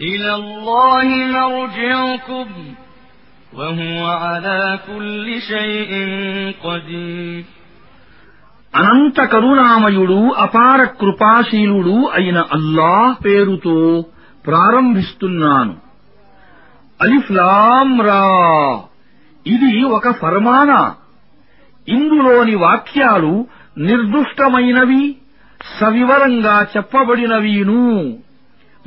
إلى الله مرجعكم وهو على كل شيء قدير అనంత కరుణామయుడు అపార కృపాశీలుడు అయిన అల్లాహ్ పేరుతో ప్రారంభిస్తున్నాను అలిఫ్లాం రా ఇది ఒక ఫర్మానా ఇందులోని వాక్యాలు నిర్దుష్టమైనవి సవివరంగా చెప్పబడినవీను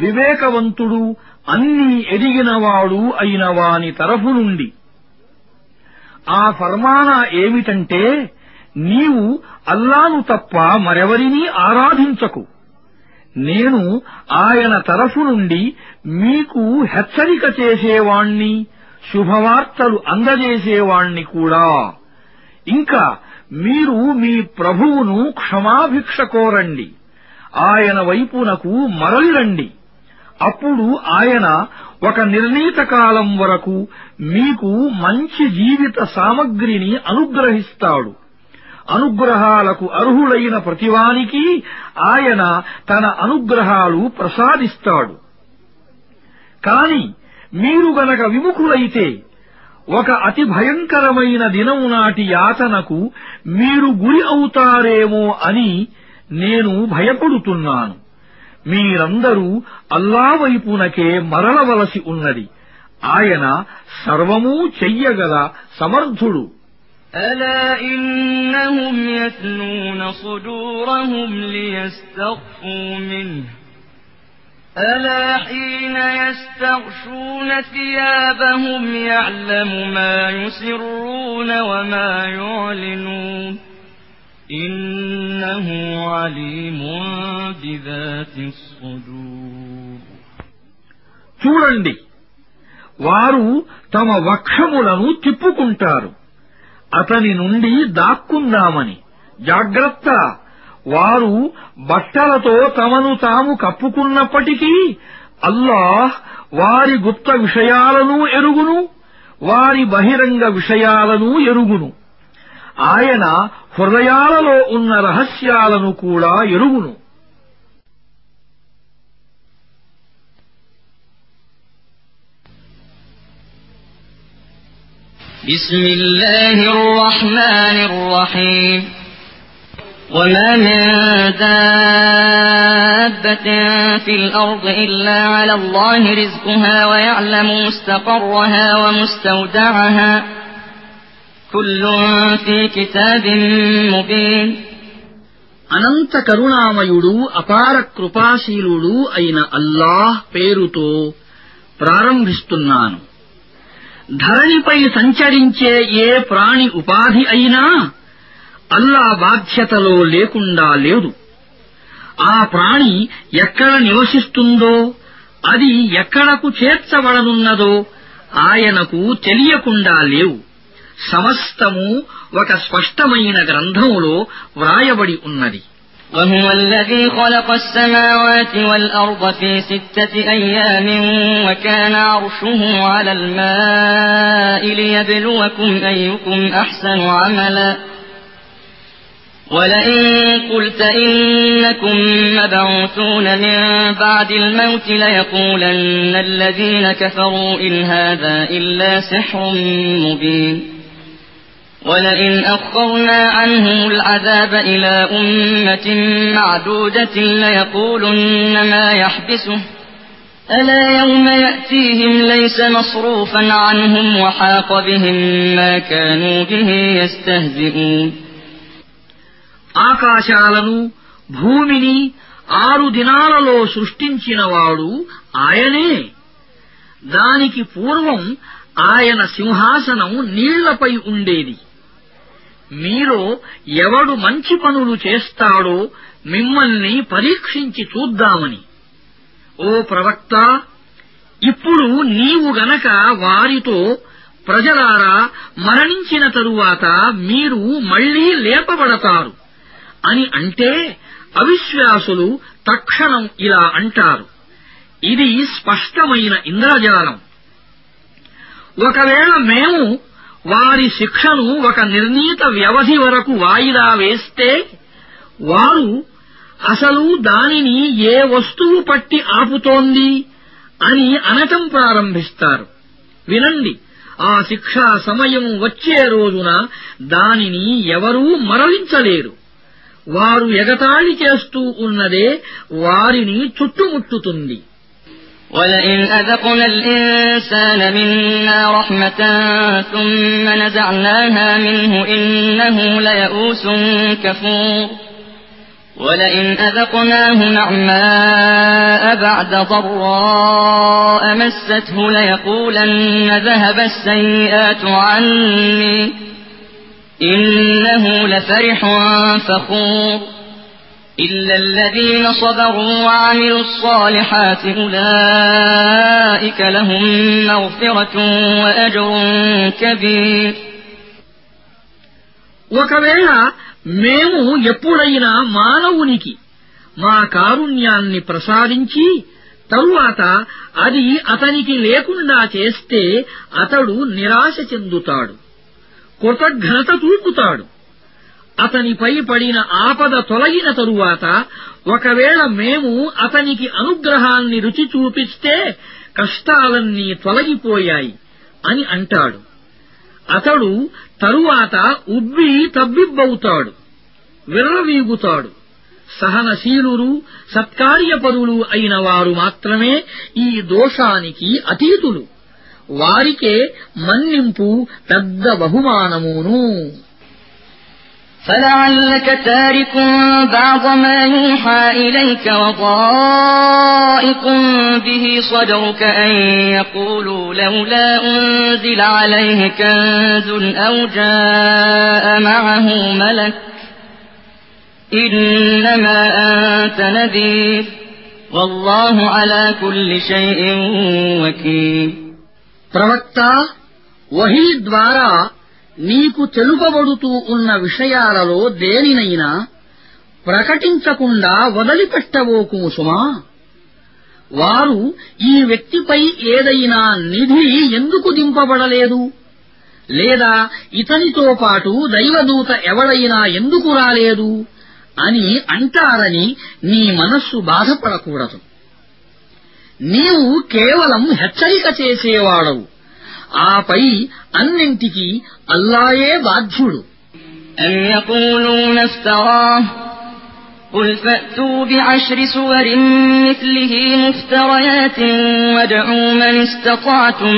వివేకవంతుడు అన్నీ ఎదిగినవాడు అయిన వాని తరఫు నుండి. ఆ ఫర్మానా ఏమిటంటే నీవు అల్లాను తప్ప మరెవరినీ ఆరాధించకు. నేను ఆయన తరఫు నుండి మీకు హెచ్చరిక చేసేవాణ్ణి శుభవార్తలు అందజేసేవాణ్ణి కూడా. ఇంకా మీరు మీ ప్రభువును క్షమాభిక్ష కోరండి. ఆయన వైపునకు మరలిరండి. అప్పుడు ఆయన ఒక నిర్ణీత కాలం వరకు మీకు మంచి జీవిత సామగ్రిని అనుగ్రహిస్తాడు. అనుగ్రహాలకు అర్హుడైన ప్రతివానికి ఆయన తన అనుగ్రహాలు ప్రసాదిస్తాడు. కాని మీరు గనక విముఖులైతే ఒక అతి భయంకరమైన దినం నాటి యాతనకు మీరు గురి అవుతారేమో అని నేను భయపడుతున్నాను. మీరందరూ అల్లా వైపునకే మరలవలసి ఉన్నది ఆయన సర్వమూ చెయ్యగల సమర్థుడు ألا إنهم يثنون صدورهم ليستخفوا منه ألا حين يستغشون ثيابهم يعلم ما يسرون وما يعلنون إنه عليم بذات الصدور చూడండి వారు తమ వక్షములను తిప్పుకుంటారు అతని నుండి దాక్కుందామని జాగ్రత్త వారు బట్టలతో తమను తాము కప్పుకున్నప్పటికీ అల్లాహ్ వారి గుప్త విషయాలను ఎరుగును వారి బహిరంగ విషయాలను ఎరుగును ఆయన హృదయాలలో ఉన్న రహస్యాలను కూడా ఎరుగును بسم الله الرحمن الرحيم وما من دابة في الأرض إلا على الله رزقها ويعلم مستقرها ومستودعها كل في كتاب مبين అనంత కరుణామయుడు అపార కృపాశీలుడు అయిన అల్లాహ్ పేరుతో ప్రారంభిస్తున్నాను ధరణిపై సంచరించే ఏ ప్రాణి ఉపాధి అయినా అల్లా బాధ్యతలో లేకుండా లేదు ఆ ప్రాణి ఎక్కడ నివసిస్తుందో అది ఎక్కడకు చేర్చబడనున్నదో ఆయనకు తెలియకుండా లేవు సమస్తము ఒక స్పష్టమైన గ్రంథములో వ్రాయబడి ఉన్నది وهو الذي خلق السماوات والأرض في ستة أيام وكان عرشه على الماء ليبلوكم أيكم أحسن عملا ولئن قلت إنكم مبعوثون من بعد الموت ليقولن الذين كفروا إن هذا إلا سحر مبين ولئن أخرنا عنهم العذاب إلى أمة معدودة ليقولن ما يحبسه ألا يوم يأتيهم ليس مصروفا عنهم وحاق بهم ما كانوا به يستهزئون ఆకాశాలను భూమిని ఆరు దినాలలో సృష్టించినవాడు ఆయనే దానికి పూర్వం ఆయన సింహాసనం నీళ్లపై ఉండేది మీలో ఎవడు మంచి పనులు చేస్తాడో మిమ్మల్ని పరీక్షించి చూద్దామని. ఓ ప్రవక్త ఇప్పుడు నీవు గనక వారితో ప్రజలారా మరణించిన తరువాత మీరు మళ్ళీ లేపబడతారు అని అంటే అవిశ్వాసులు తక్షణం ఇలా అంటారు. ఇది స్పష్టమైన ఇంద్రజాలం. ఒకవేళ మేము వారి శిక్షను ఒక నిర్ణీత వ్యవధి వరకు వాయిదా వేస్తే వారు అసలు దానిని ఏ వస్తువు పట్టి ఆపుతోంది అని అనటం ప్రారంభిస్తారు. వినండి ఆ శిక్షా సమయం వచ్చే రోజున దానిని ఎవరూ మరలించలేరు. వారు ఎగతాళి చేస్తూ ఉన్నదే వారిని చుట్టుముట్టుతుంది. ولئن أذقنا الإنسان منا رحمة ثم نزعناها منه إنه ليئوس كفور ولئن أذقناه نعماء بعد ضراء مسته ليقولن ذهب السيئات عني إنه لفرح فخور إلا الذين صبروا وعملوا الصالحات أولئك لهم مغفرة وأجر كبير ఒకవేళ మేము ఎప్పుడైనా మానవునికి మా కారుణ్యాన్ని ప్రసాదించి తరువాత అది అతనికి లేకుండా చేస్తే అతడు నిరాశ చెందుతాడు కృతజ్ఞత చూపుతాడు అతనిపై పడిన ఆపద తొలగిన తరువాత ఒకవేళ మేము అతనికి అనుగ్రహాన్ని రుచి చూపిస్తే కష్టాలన్నీ తొలగిపోయాయి అని అంటాడు. అతడు తరువాత ఉబ్బి తబ్బిబ్బవుతాడు విర్రవీగుతాడు. సహనశీలురు సత్కార్యపరులు అయిన వారు మాత్రమే ఈ దోషానికి అతీతులు. వారికే మన్నింపు పెద్ద బహుమానమును. فلعلك تارك بعض ما يوحى إليك وضائق به صدرك أن يقولوا لولا أنزل عليه كنز أو جاء معه ملك إنما أنت نذير والله على كل شيء وكيل प्रवक्ता وهي द्वारा నీకు తెలుపబడుతూ ఉన్న విషయాలలో దేనినైనా ప్రకటించకుండా వదిలిపెట్టబోకుము సుమా వారు ఈ వ్యక్తిపై ఏదైనా నిధి ఎందుకు దింపబడలేదు? లేదా ఇతనితో పాటు దైవదూత ఎవడైనా ఎందుకు రాలేదు? అని అంటారని నీ మనస్సు బాధపడకూడదు. నీవు కేవలం హెచ్చరిక చేసేవాడవు. ఆపై అన్నింటికీ అల్లాయే బాధ్యుడు أم يقولون افتراه قل فأتوا بعشر سور مثله مفتريات وادعوا من استطعتم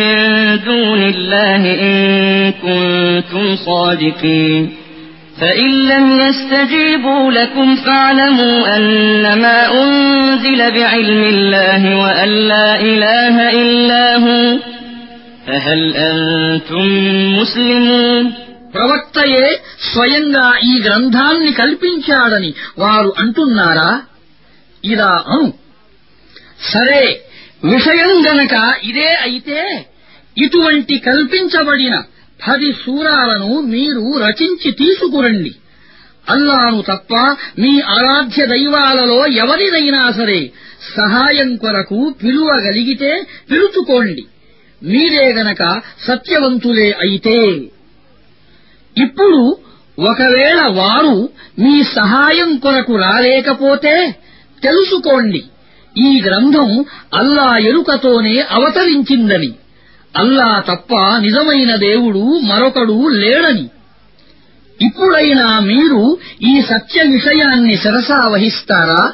من دون الله إن كنتم صادقين فإن لم يستجيبوا لكم فاعلموا أنما أنزل بعلم الله وأن لا إله إلا هو فهل أنتم مسلمون ప్రవక్తయే స్వయంగా ఈ గ్రంథాన్ని కల్పించాడని వారు అంటున్నారా? ఇలా అను. సరే విషయం గనక ఇదే అయితే ఇటువంటి కల్పించబడిన పది సూరాలను మీరు రచించి తీసుకురండి. అల్లాను తప్ప మీ ఆరాధ్య దైవాలలో ఎవరినైనా సరే సహాయం కొరకు పిలువగలిగితే పిలుచుకోండి. మీరే గనక సత్యవంతులే అయితే. ఇప్పుడు ఒకవేళ వారు మీ సహాయం కొరకు రాలేకపోతే తెలుసుకోండి ఈ గ్రంథం అల్లా ఎరుకతోనే అవతరించిందని. అల్లా తప్ప నిజమైన దేవుడు మరొకడు లేడని. ఇప్పుడైనా మీరు ఈ సత్య విషయాన్ని శిరసా వహిస్తారా?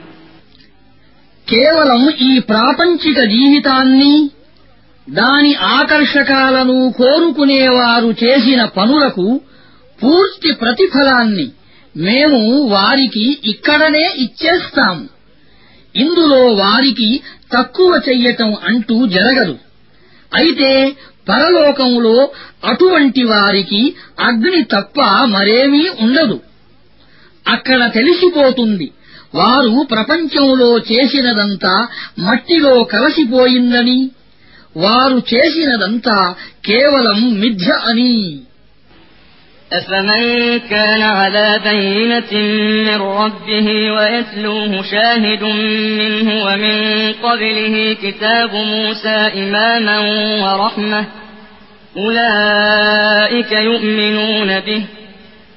కేవలం ఈ ప్రాపంచిక జీవితాన్ని దాని ఆకర్షకాలను కోరుకునేవారు చేసిన పనులకు పూర్తి ప్రతిఫలాన్ని మేము వారికి ఇక్కడనే ఇచ్చేస్తాము ఇందులో వారికి తక్కువ చెయ్యటం అంటూ జరగదు. అయితే పరలోకంలో అటువంటి వారికి అగ్ని తప్ప మరేమీ ఉండదు. అక్కడ తెలిసిపోతుంది వారు ప్రపంచంలో చేసినదంతా మట్టిలో కలసిపోయిందని వారు చేసినదంతా కేవలం మిథ్య అని أفمن كان على بينة من ربه ويتلوه شاهد منه ومن قبله كتاب موسى إماما ورحمة أولئك يؤمنون به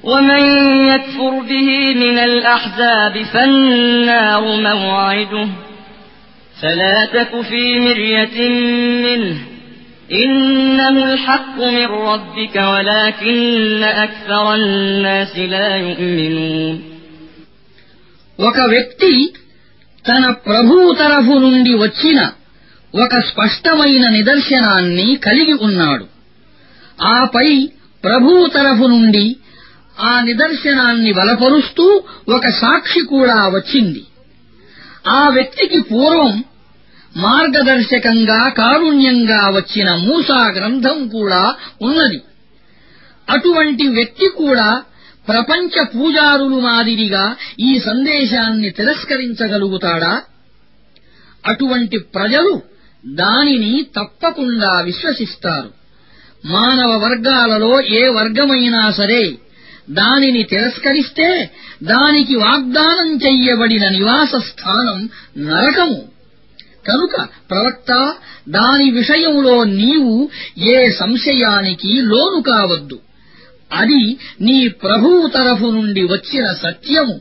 ومن يكفر به من الأحزاب فالنار موعده فلا تك في مرية منه إنه الحق من ربك ولكن أكثر الناس لا يؤمنون ఒక వ్యక్తి తన ప్రభువు తరఫు నుండి వచ్చిన ఒక స్పష్టమైన నిదర్శనాన్ని కలిగి ఉన్నాడు ఆపై ప్రభువు తరఫు నుండి ఆ నిదర్శనాన్ని బలపరుస్తూ ఒక సాక్షి కూడా వచ్చింది. ఆ వ్యక్తికి పూర్వం మార్గదర్శకంగా కారుణ్యంగా వచ్చిన మూసా గ్రంథం కూడా ఉన్నది. అటువంటి వ్యక్తి కూడా ప్రపంచ పూజారులు మాదిరిగా ఈ సందేశాన్ని తిరస్కరించగలుగుతాడా? అటువంటి ప్రజలు దానిని తప్పకుండా విశ్వసిస్తారు. మానవ వర్గాలలో ఏ వర్గమైనా సరే దానిని తిరస్కరిస్తే దానికి వాగ్దానం చెయ్యబడిన నివాస స్థానం నరకము కనుక ప్రవక్త దాని విషయంలో నీవు ఏ సంశయానికి లోను కావద్దు అది నీ ప్రభువు తరఫు నుండి వచ్చిన సత్యము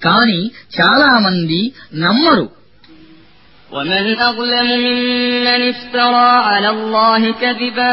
కాని చాలామంది నమ్మరు ومن أظلم ممن افترى على الله كذبا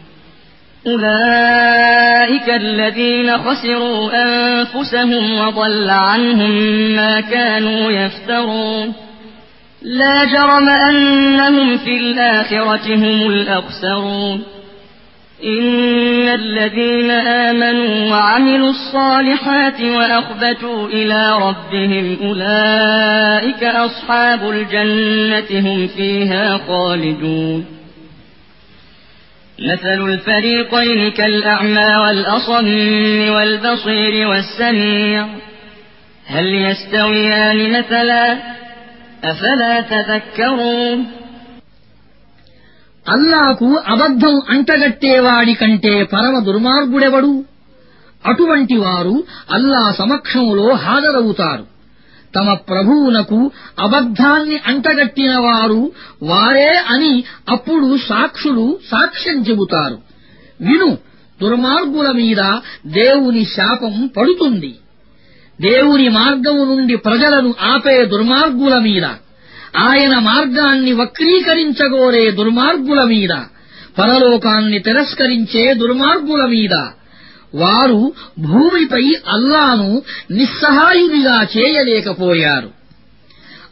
أولئك الذين خسروا أنفسهم وضل عنهم ما كانوا يفترون لا جرم أنهم في الآخرة هم الأخسرون إن الذين آمنوا وعملوا الصالحات وأخبتوا إلى ربهم أولئك أصحاب الجنة هم فيها خالدون مثل الفريقين كالأعمى والأصم والبصير والسميع هل يستويان مثلا أفلا تذكرون అల్లాకు అబద్ధం అంటగట్టేవాడి కంటే పరమ దుర్మార్గుడెవడు అటువంటి వారు అల్లా సమక్షంలో హాజరవుతారు తమ ప్రభువునకు అబద్ధాన్ని అంటగట్టిన వారు వారే అని అప్పుడు సాక్షులు సాక్ష్యం చెబుతారు. విను దుర్మార్గుల మీద దేవుని శాపం పడుతుంది. దేవుని మార్గము నుండి ప్రజలను ఆపే దుర్మార్గుల మీద. ఆయన మార్గాన్ని వక్రీకరించగోరే దుర్మార్గుల మీద. పరలోకాన్ని తిరస్కరించే దుర్మార్గుల మీద. వారు భూమిపై అల్లాను నిస్సహాయునిగా చేయలేకపోయారు.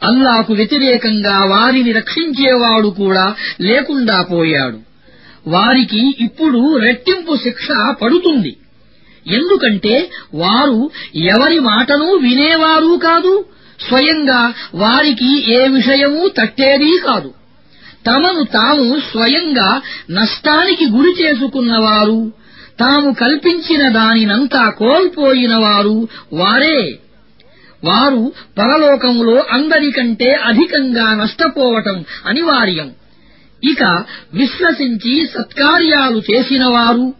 అల్లాకు వ్యతిరేకంగా వారిని రక్షించేవాడు కూడా లేకుండా పోయాడు. వారికి ఇప్పుడు రెట్టింపు శిక్ష పడుతుంది. ఎందుకంటే వారు ఎవరి మాటను వినేవారు కాదు స్వయంగా వారికి ఏ విషయమూ తట్టేదీ కాదు. తమను తాము స్వయంగా నష్టానికి గురి చేసుకున్నవారు తాము కల్పించిన దానినంతా కోల్పోయినవారు వారే వారు. పరలోకములో అందరికంటే అధికంగా నష్టపోవటం అనివార్యం. ఇక విశ్వసించి సత్కార్యాలు చేసినవారు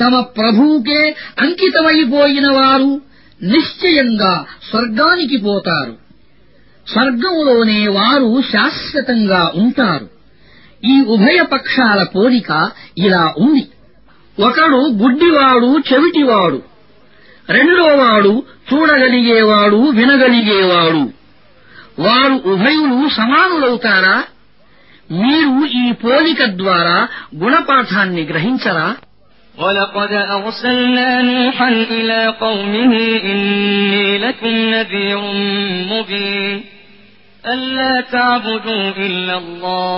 తమ ప్రభువుకే అంకితమైపోయినవారు నిశ్చయంగా స్వర్గానికి పోతారు. స్వర్గంలోనే వారు శాశ్వతంగా ఉంటారు. ఈ ఉభయ పక్షాల పోలిక ఇలా ఉంది. ఒకడు గుడ్డివాడు చెవిటివాడు రెండోవాడు చూడగలిగేవాడు వినగలిగేవాడు వారు ఉభయులు సమానులవుతారా మీరు ఈ పోలిక ద్వారా గుణపాఠాన్ని గ్రహించరా ولقد أرسلنا نوحا إلى قومه إني لكم نذير مبين ألا تعبدوا إلا الله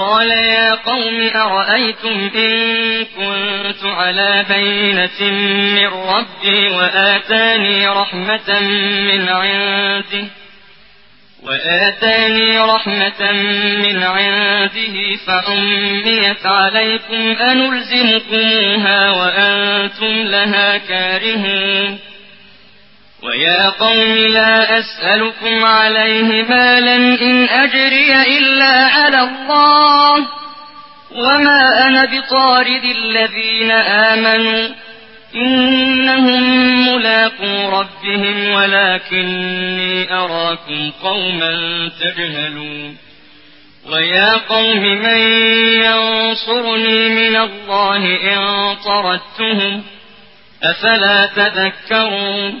قال يا قوم أرأيتم إن كنت على بينة من ربي وآتاني رحمة من عنده وآتاني رحمة من عنده فعميت عليكم أنلزمكموها وأنتم لها كارهون ويا قوم لا أسألكم عليه مالا إن أجري إلا على الله وما أنا بطارد الذين آمنوا إنهم ملاقو ربهم ولكني أراكم قوما تجهلون ويا قوم من ينصرني من الله إن طردتهم أفلا تذكرون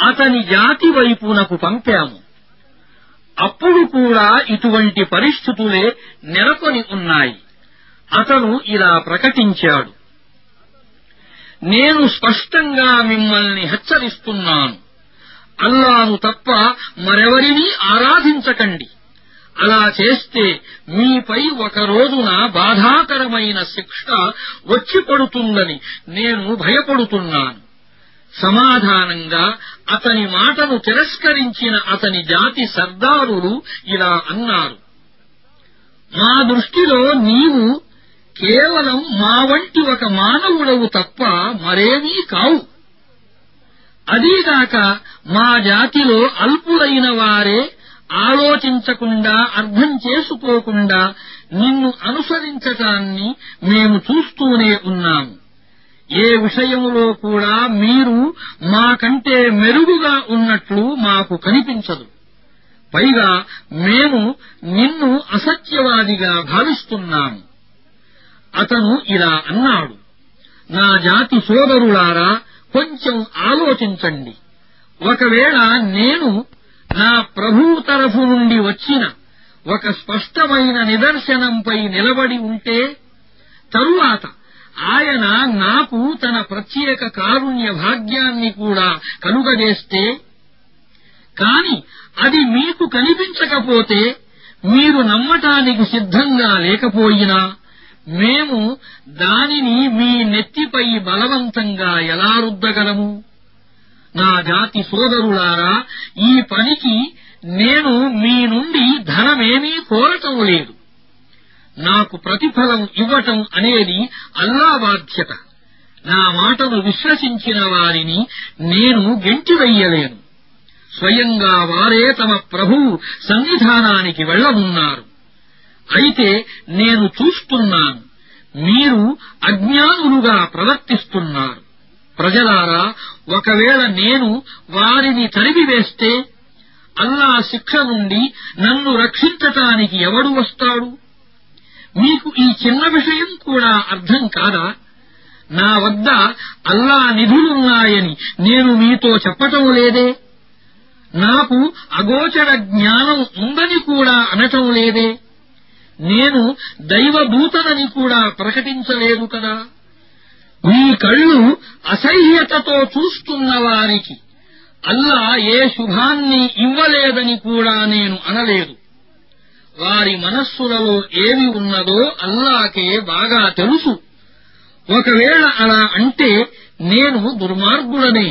అతని జాతి వైపునకు పంపాము. అప్పుడు కూడా ఇటువంటి పరిస్థితులే నెలకొని ఉన్నాయి. అతను ఇలా ప్రకటించాడు. నేను స్పష్టంగా మిమ్మల్ని హెచ్చరిస్తున్నాను. అల్లాను తప్ప మరెవరినీ ఆరాధించకండి. అలా చేస్తే మీపై ఒక రోజున బాధాకరమైన శిక్ష వచ్చి పడుతుందని నేను భయపడుతున్నాను. సమాధానంగా అతని మాటను తిరస్కరించిన అతని జాతి సర్దారులు ఇలా అన్నారు. మా దృష్టిలో నీవు కేవలం మా వంటి ఒక మానవుడవు తప్ప మరేమీ కావు. అదీగాక మా జాతిలో అల్పులైన వారే ఆలోచించకుండా అర్థం చేసుకోకుండా నిన్ను అనుసరించటాన్ని మేము చూస్తూనే ఉన్నాము. ఏ విషయంలో కూడా మీరు మాకంటే మెరుగుగా ఉన్నట్లు మాకు కనిపించదు. పైగా మేము నిన్ను అసత్యవాదిగా భావిస్తున్నాము. అతను ఇలా అన్నాడు. నా జాతి సోదరులారా కొంచెం ఆలోచించండి. ఒకవేళ నేను నా ప్రభువు తరఫు నుండి వచ్చిన ఒక స్పష్టమైన నిదర్శనంపై నిలబడి ఉంటే తరువాత ఆయన నాకు తన ప్రత్యేక కారుణ్య భాగ్యాన్ని కూడా కలుగజేస్తే కాని అది మీకు కనిపించకపోతే మీరు నమ్మటానికి సిద్ధంగా లేకపోయినా మేము దానిని మీ నెత్తిపై బలవంతంగా ఎలా రుద్దగలము? నా జాతి సోదరులారా ఈ పనికి నేను మీ నుండి ధనమేమీ కోరటం లేదు. నాకు ప్రతిఫలం ఇవ్వటం అనేది అల్లా బాధ్యత. నా మాటను విశ్వసించిన వారిని నేను గెంటివెయ్యలేను స్వయంగా వారే తమ ప్రభువు సన్నిధానానికి వెళ్ళనున్నారు అయితే నేను చూస్తున్నాను మీరు అజ్ఞానులుగా ప్రవర్తిస్తున్నారు. ప్రజలారా ఒకవేళ నేను వారిని తరిమివేస్తే అల్లా శిక్ష నుండి నన్ను రక్షించటానికి ఎవడు వస్తాడు? మీకు ఈ చిన్న విషయం కూడా అర్థం కాదా? నా వద్ద అల్లా నిధులున్నాయని నేను మీతో చెప్పటం లేదే. నాకు అగోచర జ్ఞానం ఉందని కూడా అనటం లేదే. నేను దైవదూతనని కూడా ప్రకటించలేదు కదా. మీ కళ్ళు అసహ్యతతో చూస్తున్న వారికి అల్లా ఏ శుభాన్ని ఇవ్వలేదని కూడా నేను అనలేదు. వారి మనస్సులలో ఏమి ఉన్నదో అల్లాకే బాగా తెలుసు ఒకవేళ అలా అంటే నేను దుర్మార్గుడనే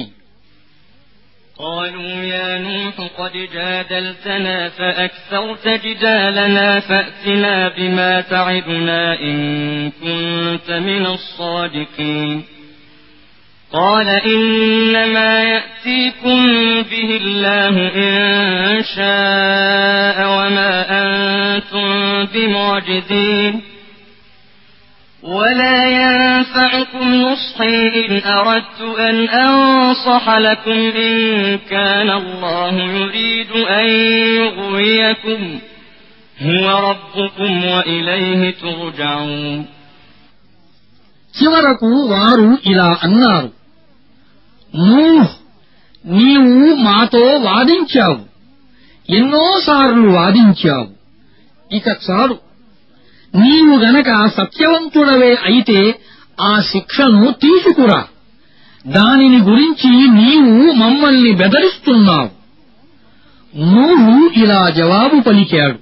قالوا يا نوح قد جادلتنا فأكثرت جدالنا فأتنا بما تعدنا إن كنت من الصادقين قال إنما يأتيكم به الله إن شاء وما أنتم بمعجزين ولا ينفعكم نصحي إن أردت أن أنصح لكم إن كان الله يريد أن يغويكم هو ربكم وإليه ترجعون చివరకు వారు ఇలా అన్నారు నూహ్ నీవు మాతో వాదించావు. ఎన్నోసార్లు వాదించావు. ఇక చాలు. నీవు గనక సత్యవంతుడవే అయితే ఆ శిక్షను తీసుకురా. దానిని గురించి నీవు మమ్మల్ని బెదరిస్తున్నావు. నూహు ఇలా జవాబు పలికాడు.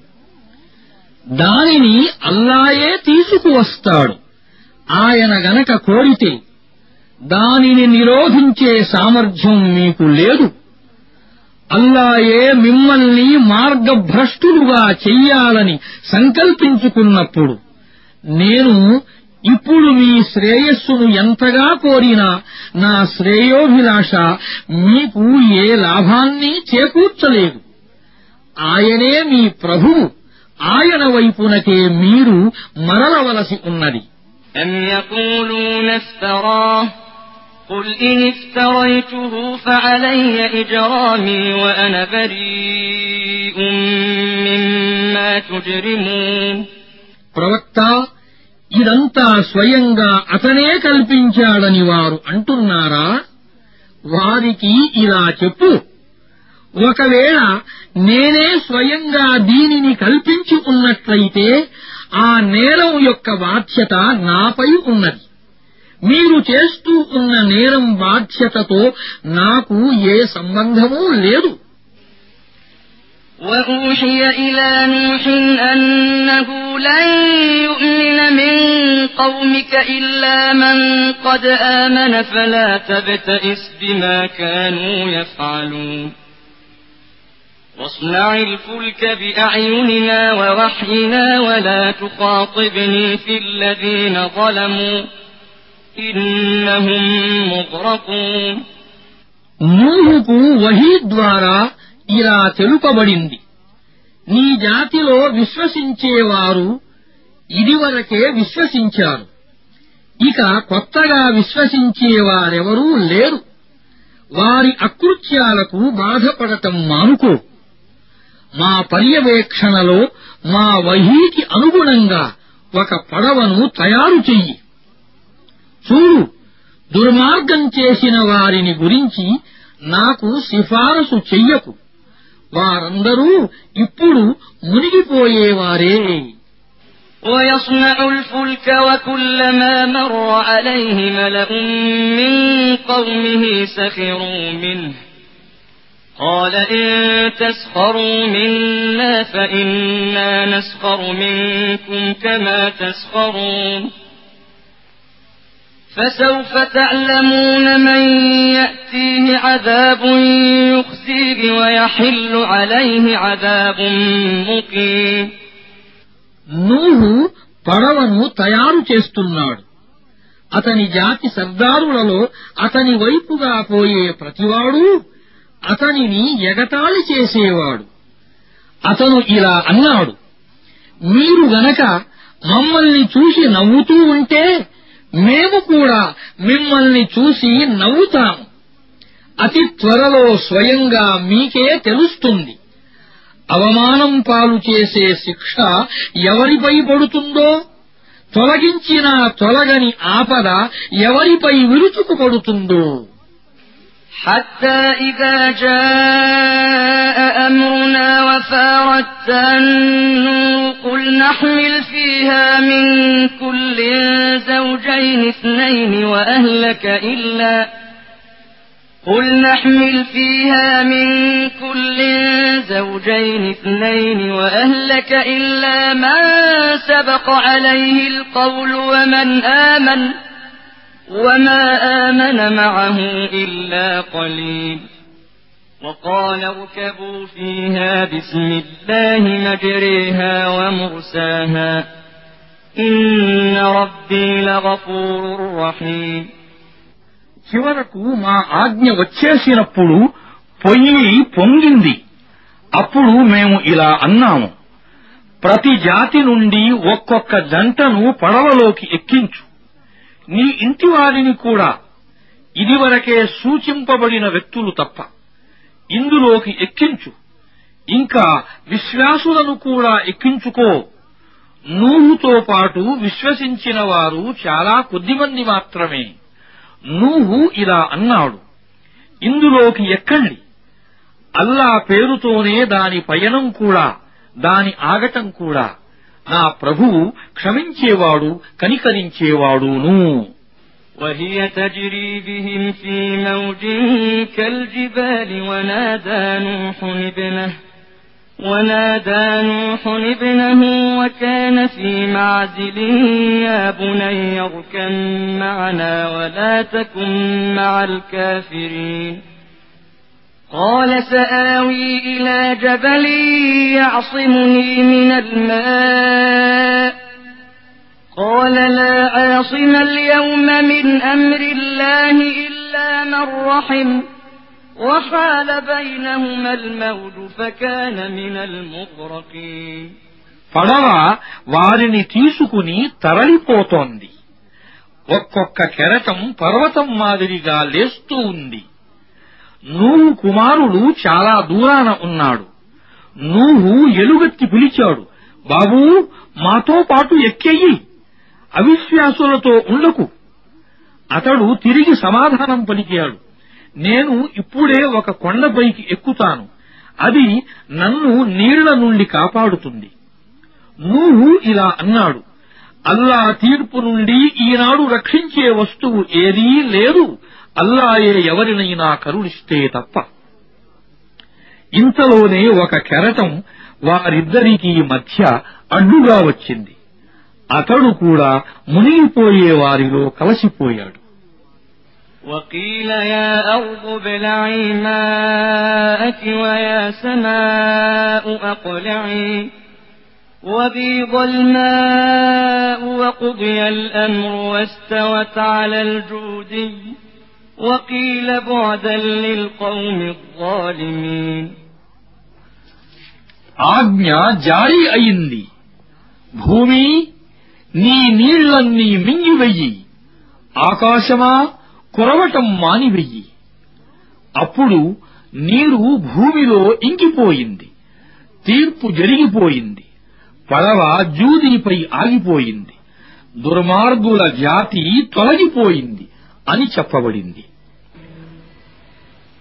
దానిని అల్లాయే తీసుకువస్తాడు. ఆయన గనక కోరితే దానిని నిరోధించే సామర్థ్యం మీకు లేదు అల్లాయే మిమ్మల్ని మార్గభ్రష్టులుగా చెయ్యాలని సంకల్పించుకున్నప్పుడు నేను ఇప్పుడు మీ శ్రేయస్సును ఎంతగా కోరినా నా శ్రేయోభిలాష మీకు ఏ లాభాన్ని చేకూర్చలేదు ఆయనే మీ ప్రభువు ఆయన వైపునకే మీరు మరలవలసి ఉన్నది أم يقولون افتراه قل إن افتريته فعلي إجرامي وأنا بريء مما تجرمون ప్రవక్త ఇదంతా స్వయంగా అతనే కల్పించాడని వారు అంటున్నారా వారికి ఇలా చెప్పు ఒకవేళ నేనే స్వయంగా దీనిని కల్పించి ఉన్నట్లయితే ఆ నేరం యొక్క బాధ్యత నాపై ఉన్నది మీరు చేస్తూ ఉన్న నేరం బాధ్యతతో నాకు ఏ సంబంధమూ లేదు وأوحي إلى نوح أنه لن يؤمن من قومك إلا من قد آمن فلا تبتئس بما كانوا يفعلون واصنع الفلك بأعيننا ووحينا ولا تخاطبني في الذين ظلموا إنهم مغرقون నూహుకు వహీ ద్వారా ఇలా తెలుపబడింది. నీ జాతిలో విశ్వసించేవారు ఇదివరకే విశ్వసించారు. ఇక కొత్తగా విశ్వసించేవారెవరూ లేరు. వారి అకృత్యాలకు బాధపడటం మానుకో. మా పర్యవేక్షణలో మా వహీకి అనుగుణంగా ఒక పడవను తయారు చెయ్యి. చూడు దుర్మార్గం చేసిన వారిని గురించి నాకు సిఫారసు చెయ్యకు వారందరూ ఇప్పుడు మునిగిపోయేవారే ويصنع الفلك وكلما مر عليه ملأ من قومه سخروا منه قال إن تسخروا منا فإنا نسخر منكم كما تسخرون فسوف تعلمون من يأتيه عذاب يخزيه ويحل عليه عذاب مقيم నూహు పడవను తయారు చేస్తున్నాడు అతని జాతి సర్దారులలో అతని వైపుగా పోయే ప్రతివాడు అతనిని ఎగతాళి చేసేవాడు అతను ఇలా అన్నాడు మీరు గనక మమ్మల్ని చూసి నవ్వుతూ ఉంటే మేము కూడా మిమ్మల్ని చూసి నవ్వుతాము. అతి త్వరలో స్వయంగా మీకే తెలుస్తుంది. అవమానం పాలు చేసే శిక్ష ఎవరిపై పడుతుందో? తొలగించిన తొలగని ఆపద ఎవరిపై విరుచుకుపడుతుందో حتى إذا جاء أمرنا وفارت النور قل نحمل فيها من كل زوجين اثنين وأهلك إلا قل نحمل فيها من كل زوجين اثنين وأهلك إلا من سبق عليه القول ومن آمن وما آمن معه إلا قليل وقال اركبوا فيها بسم الله مجريها ومرساها إن ربي لغفور رحيم చివరకు మా ఆజ్ఞ వచ్చేసినప్పుడు పొయ్యి పొంగింది అప్పుడు మేము ఇలా అన్నాము ప్రతి జాతి నుండి ఒక్కొక్క జంటను పడవలోకి ఎక్కించు నీ ఇంటి వారిని కూడా ఇదివరకే సూచింపబడిన వ్యక్తులు తప్ప ఇందులోకి ఎక్కించు. ఇంకా విశ్వాసులను కూడా ఎక్కించుకో. నూహుతో పాటు విశ్వసించిన వారు చాలా కొద్దిమంది మాత్రమే. నూహు ఇలా అన్నాడు. ఇందులోకి ఎక్కండి. అల్లా పేరుతోనే దాని పయనం కూడా దాని ఆగటం కూడా. నా ప్రభువు క్షమించేవాడు కనికరించేవాడును وهي تجري بهم في موج كالجبال ونادى نوح ابنه ونادى نوح ابنه وكان في معزل يا بني اركم معنا ولا تكن مع الكافرين قال سآوي إلى جبل يعصمني من الماء قال لا عاصم اليوم من أمر الله إلا من رحم وحال بينهما الموج فكان من المغرقين పడవ వారిని తీసుకుని తరలిపోతోంది ఒక్కొక్క కెరటం పర్వతం మాదిరిగా లేస్తూ ఉంది నూహు కుమారుడు చాలా దూరాన ఉన్నాడు. నూహు ఎలుగెత్తి పిలిచాడు బాబూ మాతో పాటు ఎక్కెయ్యి అవిశ్వాసులతో ఉండకు. అతడు తిరిగి సమాధానం పలికాడు నేను ఇప్పుడే ఒక కొండపైకి ఎక్కుతాను అది నన్ను నీళ్ళ నుండి కాపాడుతుంది. నూహు ఇలా అన్నాడు అల్లా తీర్పు నుండి ఈనాడు రక్షించే వస్తువు ఏదీ లేదు అల్లాయే ఎవరినైనా కరుణిస్తే తప్ప ఇంతలోనే ఒక కెరటం వారిద్దరికీ మధ్య అడ్డుగా వచ్చింది అతడు కూడా మునిగిపోయే వారిలో కలసిపోయాడు وقيل يا أرض ابلعي ماءك ويا سماء أقلعي وغيض الماء وقضي الأمر واستوت على الجودي وقيل بعدا للقوم الظالمين ఆజ్ఞ జారీ అయింది భూమి నీ నీళ్లన్నీ మింగివెయ్యి ఆకాశమా కురవటం మానివెయ్యి అప్పుడు నీరు భూమిలో ఇంకిపోయింది తీర్పు జరిగిపోయింది పడవ జూదిపై ఆగిపోయింది దుర్మార్గుల జాతి తొలగిపోయింది అని చెప్పబడింది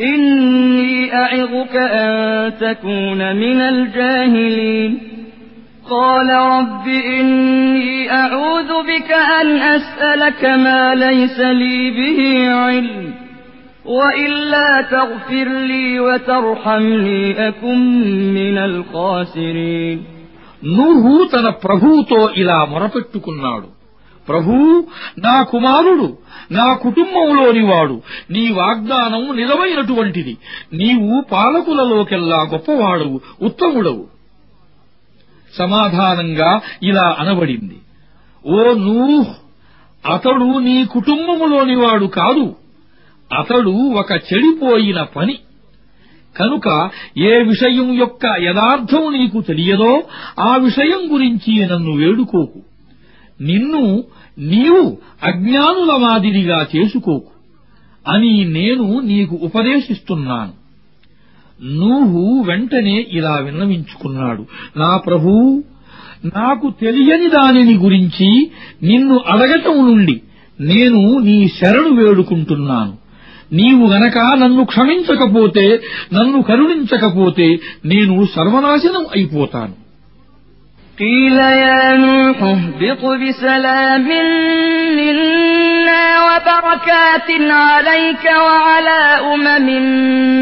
إني أعظك أن تكون من الجاهلين قال رب إني أعوذ بك أن أسألك ما ليس لي به علم وإلا تغفر لي وترحمني أكن من الخاسرين నూహు తన ప్రభువుతో ఇలా మొరపెట్టుకున్నాడు ప్రభూ నా కుమారుడు నా కుటుంబంలోని వాడు. నీ వాగ్దానం నిజమైనటువంటిది. నీవు పాలకులలోకెల్లా గొప్పవాడవు ఉత్తముడవు. సమాధానంగా ఇలా అనబడింది. ఓ నూహ్ అతడు నీ కుటుంబములోని వాడు కాదు. అతడు ఒక చెడిపోయిన పని. కనుక ఏ విషయం యొక్క యథార్థం నీకు తెలియదో ఆ విషయం గురించి నన్ను వేడుకోకు. నిన్ను నీవు అజ్ఞానుల మాదిరిగా చేసుకోకు. అని నేను నీకు ఉపదేశిస్తున్నాను. నూహు వెంటనే ఇలా విన్నవించుకున్నాడు. నా ప్రభూ నాకు తెలియని దానిని గురించి నిన్ను అడగటం నుండి నేను నీ శరణు వేడుకుంటున్నాను. నీవు గనక నన్ను క్షమించకపోతే నన్ను కరుణించకపోతే నేను సర్వనాశనం అయిపోతాను. قيل يا نوح اهبط بسلام منا وبركات عليك وعلى أمم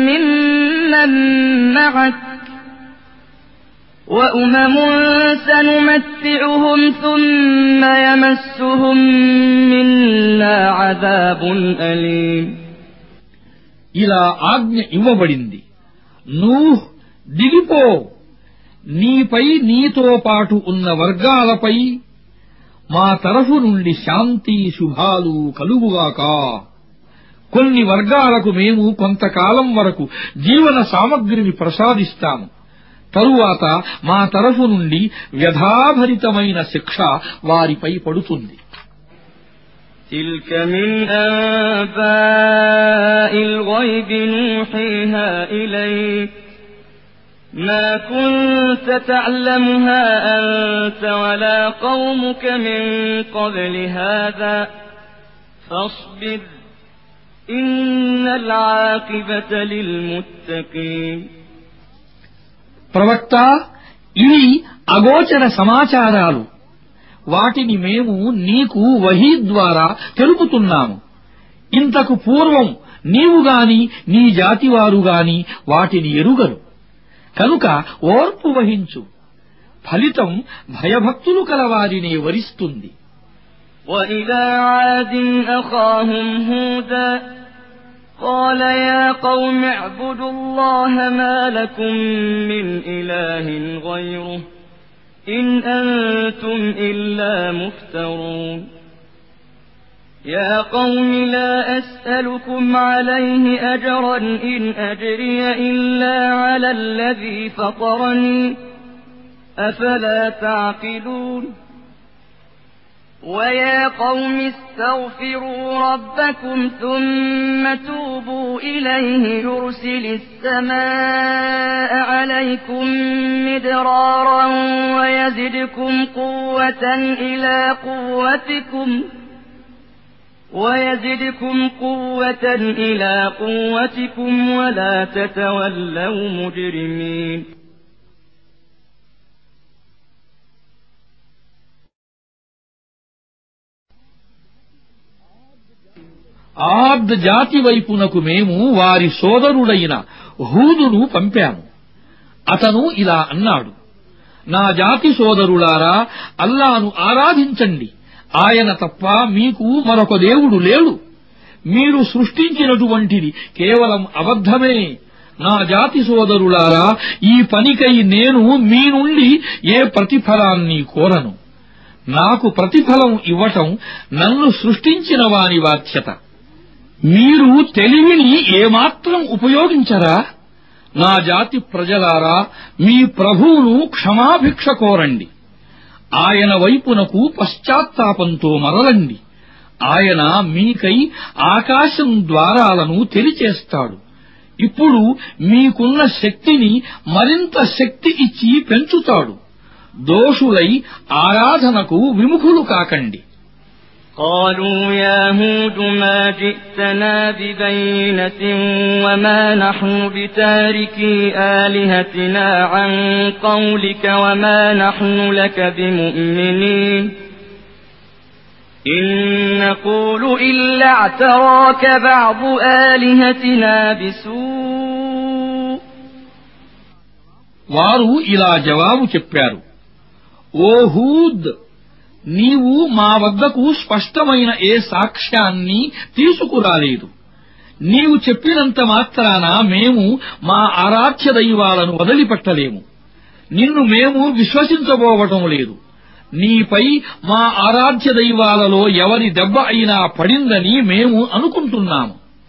ممن معك وأمم سنمتعهم ثم يمسهم منا عذاب أليم ఇలా ఆజ్ఞ ఇవ్వబడింది నూహ్ దిగిపో నీపై నీతో పాటు ఉన్న వర్గాలపై మా తరఫు నుండి శాంతి శుభాలు కలుగుగాక కొన్ని వర్గాలకు మేము కొంతకాలం వరకు జీవన సామగ్రిని ప్రసాదిస్తాము తరువాత మా తరఫు నుండి వ్యధాభరితమైన శిక్ష వారిపై పడుతుంది تلك من أنباء الغيب نوحيها إليك ما كنت تعلمها أنت ولا قومك من قبل هذا فاصبر إن العاقبة للمتقين ప్రవక్త ఇవి అగోచర సమాచారాలు వాటిని మేము నీకు వహీ ద్వారా తెలుపుతున్నాము ఇంతకు పూర్వం నీవు గాని నీ జాతివారు గాని వాటిని ఎరుగరు కనుక ఓర్పు వహించు ఫలితం భయభక్తులు కలవారినే వరిస్తుంది وإلى عاد أخاهم هودا قال يا قوم اعبدوا الله ما لكم من إله غيره إن أنتم إلا مفترون يا قوم لا أسألكم عليه أجرا إن أجري إلا على الذي فطرني أفلا تعقلون ويا قوم استغفروا ربكم ثم توبوا إليه يرسل السماء عليكم مدرارا ويزدكم قوة إلى قوتكم ويزدكم قوة إلى قوتكم ولا تتولوا مجرمين ఆద్ జాతి వైపునకు మేము వారి సోదరుడైన హూదును పంపాము అతను ఇలా అన్నాడు నా జాతి సోదరులారా అల్లాను ఆరాధించండి ఆయన తప్ప మీకు మరొక దేవుడు లేడు. మీరు సృష్టించినటువంటిది కేవలం అబద్ధమే. నా జాతి సోదరులారా ఈ పనికై నేను మీ నుండి ఏ ప్రతిఫలాన్ని కోరను? నాకు ప్రతిఫలం ఇవ్వటం నన్ను సృష్టించిన వాని బాధ్యత. మీరు తెలివిని ఏమాత్రం ఉపయోగించరా? నా జాతి ప్రజలారా మీ ప్రభువును క్షమాభిక్ష కోరండి. ఆయన వైపునకు పశ్చాత్తాపంతో మరలండి. ఆయన మీకై ఆకాశం ద్వారాలను తెరిచేస్తాడు ఇప్పుడు మీకున్న శక్తిని మరింత శక్తి ఇచ్చి పెంచుతాడు. దోషులై ఆరాధనకు విముఖులు కాకండి. قالوا يا هود ما جئتنا ببينة وما نحن بتاركي آلهتنا عن قولك وما نحن لك بمؤمنين إن نقول إلا اعتراك بعض آلهتنا بسوء వారు ఇలా జవాబు చెప్పారు ఓ హూద్ నీవు మా వద్దకు స్పష్టమైన ఏ సాక్ష్యాన్ని తీసుకురాలేదు. నీవు చెప్పినంత మాత్రాన మేము మా ఆరాధ్య దైవాలను వదిలిపెట్టలేము. నిన్ను మేము విశ్వసించబోవటం లేదు. నీపై మా ఆరాధ్య దైవాలలో ఎవరి దెబ్బ అయినా పడిందని మేము అనుకుంటున్నాము.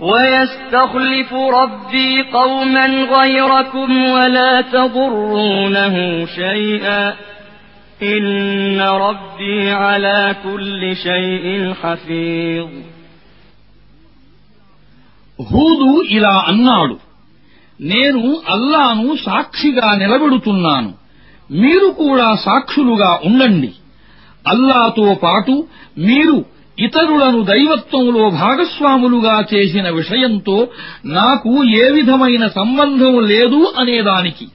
ويستخلف ربي قوما غيركم ولا تضرونه شيئا إن ربي على كل شيء حفيظ హూదు ఇలా అన్నాడు నేను అల్లాను సాక్షిగా నిలబెడుతున్నాను మీరు కూడా సాక్షులుగా ఉండండి అల్లాతో పాటు మీరు ఇతరులను దైవత్వంలో భాగస్వాములుగా చేసిన విషయంతో నాకు ఏ విధమైన సంబంధం లేదు అనేదానికి.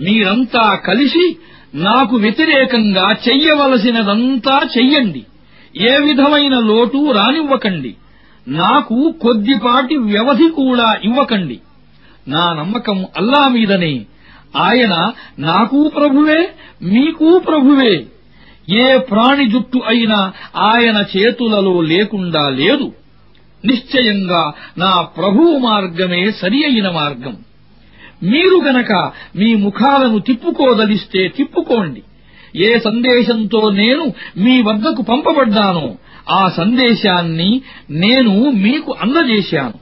మీరంతా కలిసి నాకు వ్యతిరేకంగా చెయ్యవలసినదంతా చెయ్యండి. ఏ విధమైన లోటు రానివ్వకండి. నాకు కొద్దిపాటి వ్యవధి కూడా ఇవ్వకండి. నా నమ్మకం అల్లా మీదనే. ఆయన నాకూ ప్రభువే మీకూ ప్రభువే. ఏ ప్రాణి జుట్టు అయినా ఆయన చేతులలో లేకుండా లేదు. నిశ్చయంగా నా ప్రభువు మార్గమే సరి అయిన మార్గం. మీరు గనక మీ ముఖాలను తిప్పుకోదలిస్తే తిప్పుకోండి. ఏ సందేశంతో నేను మీ వద్దకు పంపబడ్డానో ఆ సందేశాన్ని నేను మీకు అందజేశాను.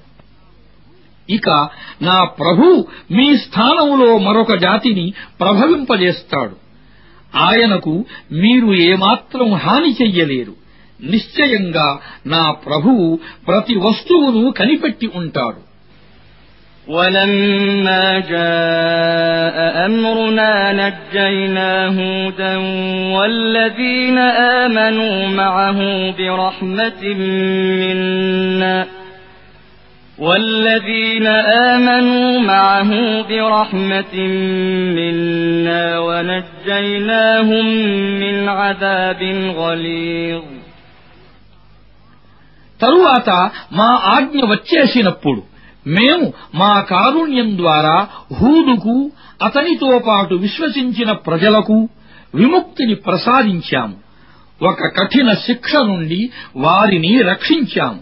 ఇక నా ప్రభు మీ స్థానంలో మరొక జాతిని ప్రభవింపజేస్తాడు. ఆయనకు మీరు ఏమాత్రం హాని చెయ్యలేరు నిశ్చయంగా నా ప్రభువు ప్రతి వస్తువును కనిపెట్టి ఉంటాడు ولما جاء أمرنا نجينا هودا والذين آمنوا معه برحمة منا والذين آمنوا معه برحمة منا ونجيناهم من عذاب غليظ తరువాత మా ఆజ్ఞ వచ్చేసినప్పుడు మేము మా కారుణ్యం ద్వారా హూదుకు అతనితో పాటు విశ్వసించిన ప్రజలకు విముక్తిని ప్రసాదించాము ఒక కఠిన శిక్ష నుండి వారిని రక్షించాము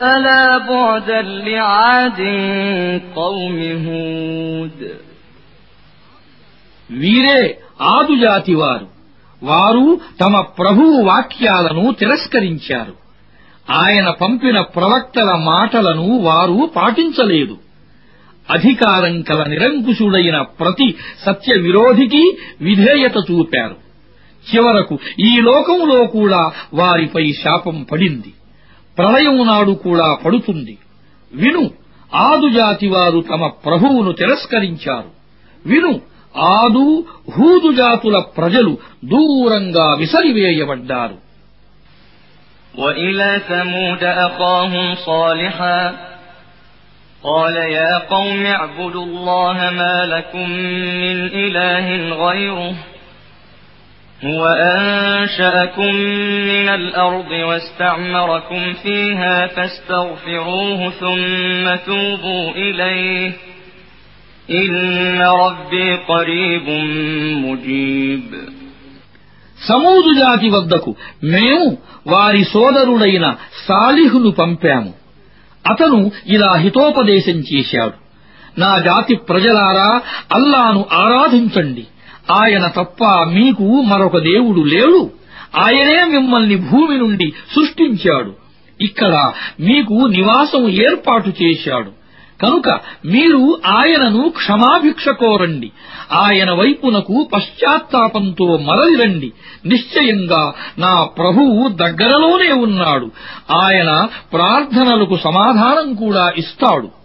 ألا بعدا لعاد قوم هود వీరే ఆదుజాతి వారు వారు తమ ప్రభువు వాక్యాలను తిరస్కరించారు ఆయన పంపిన ప్రవక్తల మాటలను వారు పాటించలేదు అధికారం కల నిరంకుశుడైన ప్రతి సత్య విరోధికి విధేయత చూపారు చివరకు ఈ లోకంలో కూడా వారిపై శాపం పడింది ప్రళయం నాడు కూడా పడుతుంది విను ఆదుజాతి వారు తమ ప్రభువును తిరస్కరించారు విను ఆదు హూదు జాతుల ప్రజలు దూరంగా విసరివేయబడ్డారు وإلى ثمود أخاهم صالحا قال يا قوم اعبدوا الله ما لكم من إله غيره هو أنشأكم من الأرض واستعمركم فيها فاستغفروه ثم توبوا إليه إن ربي قريب مجيب సమూదు జాతి వద్దకు మేము వారి సోదరుడైన సాలిహును పంపాము అతను ఇలా హితోపదేశం చేశాడు నా జాతి ప్రజలారా అల్లాను ఆరాధించండి ఆయన తప్ప మీకు మరొక దేవుడు లేడు. ఆయనే మిమ్మల్ని భూమి నుండి సృష్టించాడు. ఇక్కడ మీకు నివాసం ఏర్పాటు చేశాడు. కనుక మీరు ఆయనను క్షమాభిక్ష కోరండి ఆయన వైపునకు పశ్చాత్తాపంతో మరలిరండి. నిశ్చయంగా నా ప్రభువు దగ్గరలోనే ఉన్నాడు. ఆయన ప్రార్థనలకు సమాధానం కూడా ఇస్తాడు.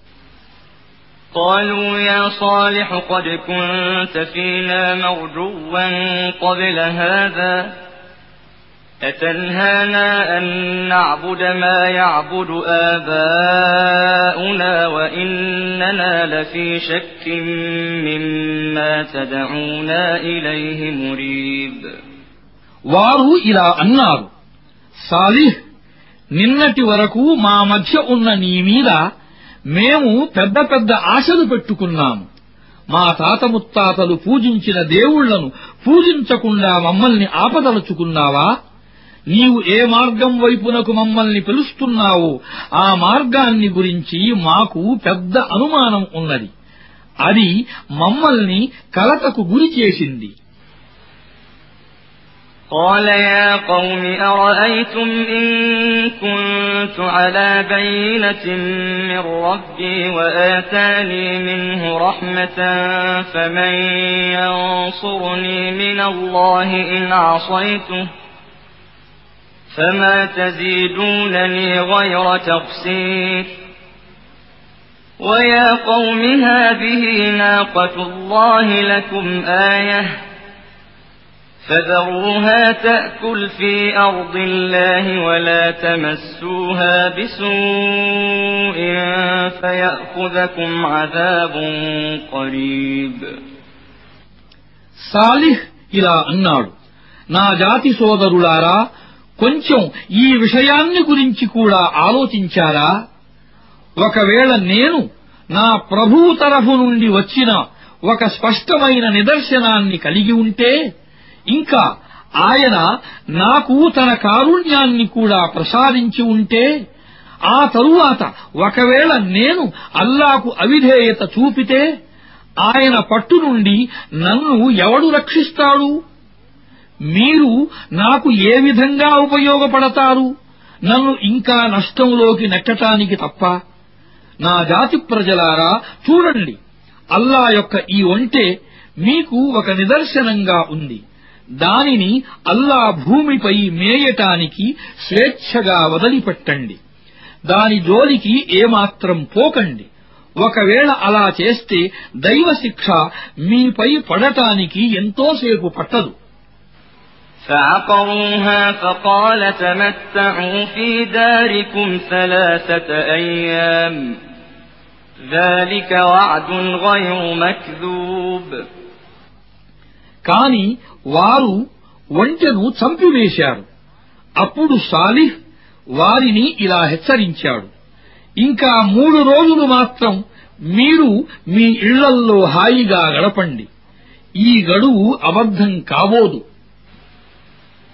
قالوا يا صالح قد كنت فينا مرجوا قبل هذا أتنهانا أن نعبد ما يعبد آباؤنا وإننا لفي شك مما تدعونا إليه مريب వారు ఇలా అన్నారు సాలిహ్ నిన్నటి వరకు మా మధ్య ఉన్న నీ మీద మేము పెద్ద పెద్ద ఆశలు పెట్టుకున్నాము మా తాత ముత్తాతలు పూజించిన దేవుళ్లను పూజించకుండా మమ్మల్ని ఆపదలుచుకున్నావా నీవు ఏ మార్గం వైపునకు మమ్మల్ని పిలుస్తున్నావో ఆ మార్గాన్ని గురించి మాకు పెద్ద అనుమానం ఉన్నది అది మమ్మల్ని కలతకు గురి చేసింది قال يا قوم أرأيتم إن كنت على بينة من ربي وآتاني منه رحمة فمن ينصرني من الله إن عصيته فما تزيدونني غير تقصير. ويا قوم هذه ناقة الله لكم آية. فذروها تأكل في أرض الله ولا تمسوها بسوء فيأخذكم عذاب قريب సాలిహ్ ఇలా అన్నాడు నా జాతి సోదరులారా కొంచెం ఈ విషయాన్ని గురించి కూడా ఆలోచించారా ఒకవేళ నేను నా ప్రభువు తరఫు నుండి వచ్చిన ఒక స్పష్టమైన నిదర్శనాన్ని కలిగి ఉంటే ఇంకా ఆయన నాకు తన కారుణ్యాన్ని కూడా ప్రసాదించి ఉంటే ఆ తరువాత ఒకవేళ నేను అల్లాకు అవిధేయత చూపితే ఆయన పట్టు నుండి నన్ను ఎవడు రక్షిస్తాడు? మీరు నాకు ఏ విధంగా ఉపయోగపడతారు? నన్ను ఇంకా నష్టంలోకి నెట్టటానికి తప్ప? నా జాతి ప్రజలారా చూడండి. అల్లా యొక్క ఈ ఒంటే మీకు ఒక నిదర్శనంగా ఉంది. దానిని అల్లా భూమిపై మేయటానికి స్వేచ్ఛగా వదిలిపెట్టండి దాని జోలికి ఏమాత్రం పోకండి ఒకవేళ అలా చేస్తే దైవశిక్ష మీపై పడటానికి ఎంతోసేపు పట్టదు فعقروها فقال تمتعوا في داركم ثلاثة أيام ذلك وعد غير مكذوب కాని వారు ఒంటెను చంపివేశారు. అప్పుడు సాలిహ్ వారిని ఇలా హెచ్చరించాడు. ఇంకా మూడు రోజులు మాత్రం మీరు మీ ఇళ్ళల్లో హాయిగా గడపండి. ఈ గడువు అబద్ధం కాబోదు.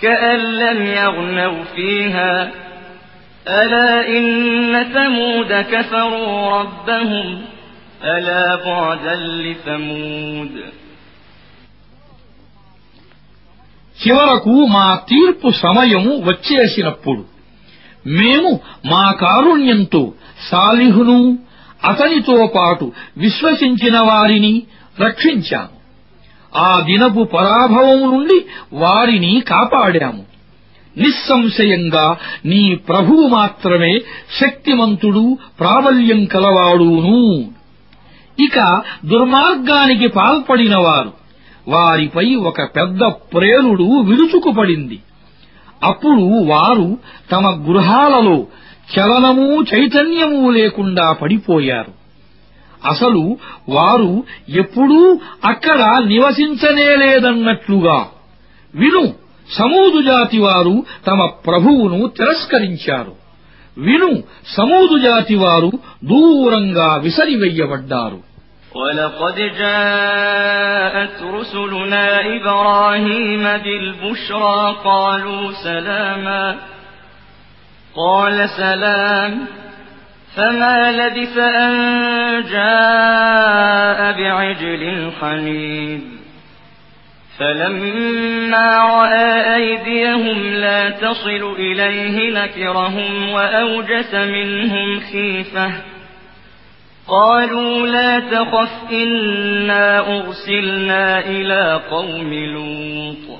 كأن لم يغنوا فيها ألا إن ثمود كفروا ربهم ألا بعدا لثمود చివరకు మా తీర్పు సమయం వచ్చేసినప్పుడు మేము మా కారుణ్యంతో సాలిహును అతనితో పాటు విశ్వసించిన వారిని రక్షించాము ఆ దినపు పరాభవం నుండి వారిని కాపాడాము. నిస్సంశయంగా నీ ప్రభువు మాత్రమే శక్తిమంతుడు ప్రాబల్యం కలవాడును. ఇక దుర్మార్గానికి పాల్పడినవారు వారిపై ఒక పెద్ద ప్రేలుడు విరుచుకుపడింది. అప్పుడు వారు తమ గృహాలలో చలనమూ చైతన్యమూ లేకుండా పడిపోయారు. అసలు వారు ఎప్పుడూ అక్కడ నివసించనేలేదన్నట్లుగా విను సమూదు జాతి వారు తమ ప్రభువును తిరస్కరించారు విను సమూదు జాతి వారు దూరంగా విసరివెయ్యబడ్డారు ولقد جاءت رسلنا إبراهيم بالبشرى قالوا سلاما قال سلام فما لبث أن جاء بعجل حنيذ فلما رأى أيديهم لا تصل إليه نكرهم وأوجس منهم خيفة قالوا لا تخف إنا أرسلنا إلى قوم لوط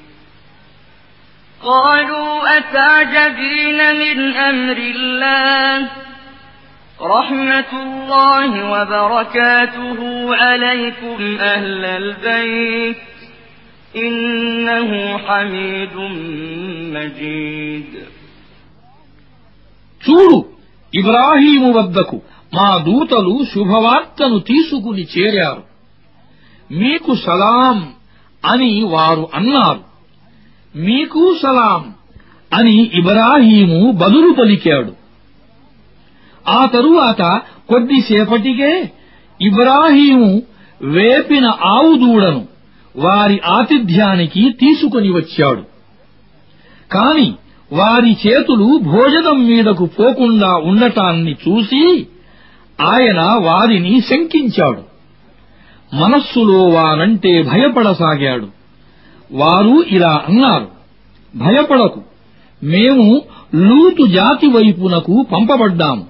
قالوا أتعجبين من أمر الله رحمة الله وبركاته عليكم أهل البيت إنه حميد مجيد చూడు ఇబ్రాహీము వద్దకు మా దూతలు శుభవార్తను తీసుకుని చేరారు మీకు సలాం అని వారు అన్నారు మీకు సలాం అని ఇబ్రాహీము బదులు పలికాడు. ఆ తరువాత కొద్దిసేపటికే ఇబ్రాహీము వేపిన ఆవు దూడను వారి ఆతిథ్యానికి తీసుకొని వచ్చాడు. కాని వారి చేతులు భోజనం మీదకు పోకుండా ఉండటాన్ని చూసి ఆయన వారిని శంకించాడు. మనస్సులో వారంటే భయపడసాగాడు. వారు ఇలా అన్నారు. భయపడకు. మేము లూతు జాతి వైపునకు పంపబడ్డాము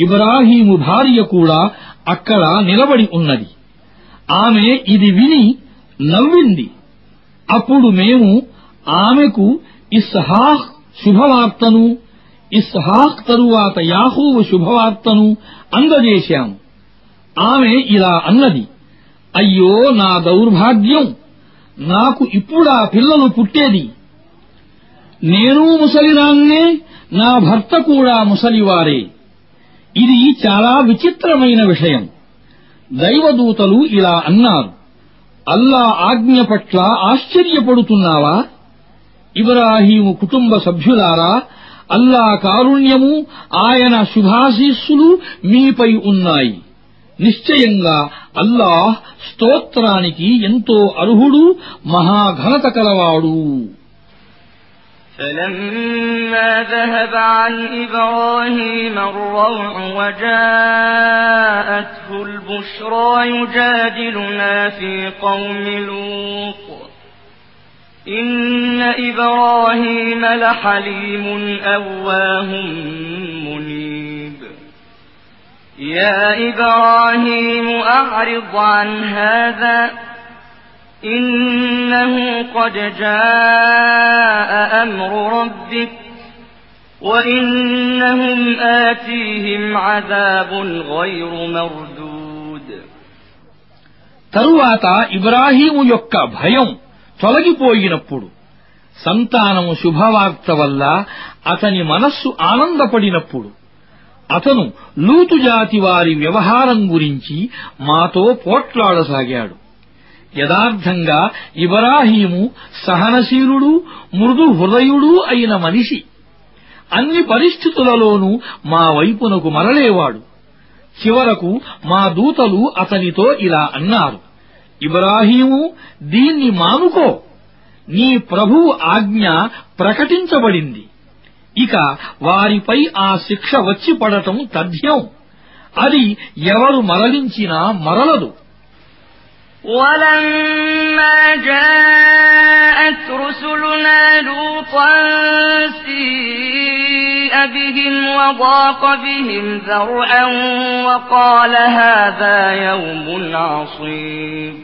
ఇబ్రాహీము భార్య కూడా అక్కడ నిలబడి ఉన్నది. ఆమె ఇది విని నవ్వింది. అప్పుడు మేము ఆమెకు ఇస్హాహ్ శుభవార్తను ఇస్హాక్ తరువాత యాహూవు శుభవార్తను అందజేశాము ఆమె ఇలా అన్నది. అయ్యో నా దౌర్భాగ్యం! నాకు ఇప్పుడా పిల్లలు పుట్టేది. నేను ముసలిదాన్నే నా భర్త కూడా ముసలివారే. ఇది చాలా విచిత్రమైన విషయం. దైవదూతలు ఇలా అన్నారు. అల్లా ఆజ్ఞ పట్ల ఆశ్చర్యపడుతున్నావా? ఇబ్రాహీము కుటుంబ సభ్యులారా అల్లా కారుణ్యము ఆయన శుభాశీస్సులు మీపై ఉన్నాయి. నిశ్చయంగా అల్లాహ్ స్తోత్రానికి ఎంతో అర్హుడు మహాఘనత కలవాడు فلما ذهب عن إبراهيم الروع وجاءته البشرى يجادلنا في قوم لوط إن إبراهيم لحليم أواه منيب يا إبراهيم أعرض عن هذا إنه قد جاء أمر ربك وإنهم آتيهم عذاب غير مردود తరువాత ఇబ్రాహీము యొక్క భయం తొలగిపోయినప్పుడు సంతానము శుభవార్త వల్ల అతని మనస్సు ఆనందపడినప్పుడు అతను లూతు జాతి వారి వ్యవహారం గురించి మాతో పోట్లాడసాగాడు. యథార్థంగా ఇబ్రాహీము సహనశీలుడు మృదు హృదయుడు అయిన మనిషి. అన్ని పరిస్థితులలోనూ మా వైపునకు మరలేవాడు. చివరకు మా దూతలు అతనితో ఇలా అన్నారు ఇబ్రాహీము దీన్ని మానుకో. నీ ప్రభువు ఆజ్ఞ ప్రకటించబడింది. ఇక వారిపై ఆ శిక్ష వచ్చి పడటం తథ్యం అది ఎవరు మరలించినా మరలదు ولما جاءت رسلنا لوطا سيء بهم وضاق بهم ذرعا وقال هذا يوم عصيب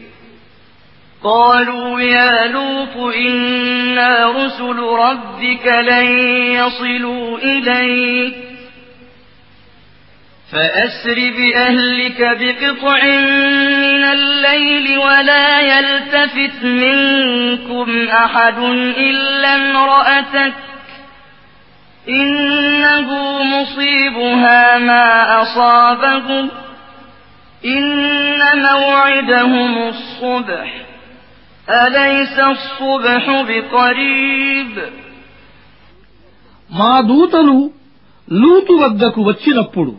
قالوا يا لوط إنا رسل ربك لن يصلوا إليك. فأسر بأهلك بقطع من الليل ولا يلتفت منكم أحد إلا امرأتك. إنه مصيبها ما أصابهم. إن موعدهم الصبح. أليس الصبح بقريب మా దూతలు లూతు వద్దకు వచ్చినప్పుడు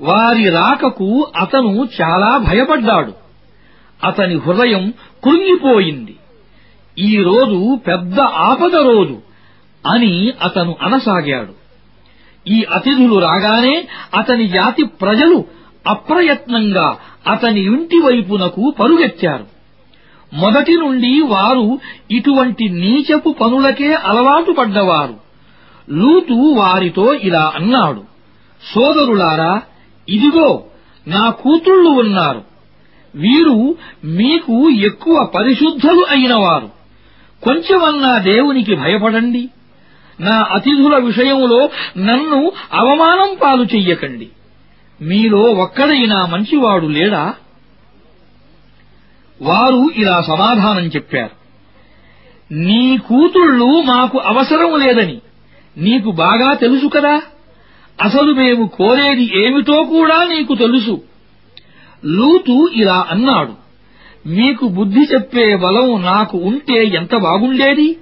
వారి రాకకు అతను చాలా భయపడ్డాడు అతని హృదయం కృంగిపోయింది ఈ రోజు పెద్ద ఆపద రోజు అని అతను అనసాగాడు ఈ అతిథులు రాగానే అతని జాతి ప్రజలు అప్రయత్నంగా అతని ఇంటి వైపునకు పరుగెత్తారు మొదటి నుండి వారు ఇటువంటి నీచపు పనులకే అలవాటు పడ్డవారు. లూతు వారితో ఇలా అన్నాడు సోదరులారా ఇదిగో నా కూతుళ్ళు ఉన్నారు. వీరు మీకు ఎక్కువ పరిశుద్ధులు అయినవారు. కొంచెమన్నా దేవునికి భయపడండి. నా అతిథుల విషయంలో నన్ను అవమానం పాలు చెయ్యకండి. మీలో ఒక్కడైనా మంచివాడు లేడా? వారు ఇలా సమాధానం చెప్పారు. నీ కూతుళ్ళు మాకు అవసరం లేదని నీకు బాగా తెలుసు కదా? అసలు మేము కోరేది ఏమిటో కూడా నీకు తెలుసు. లూతు ఇలా అన్నాడు. మీకు బుద్ధి చెప్పే బలం నాకు ఉంటే ఎంత బాగుండేది?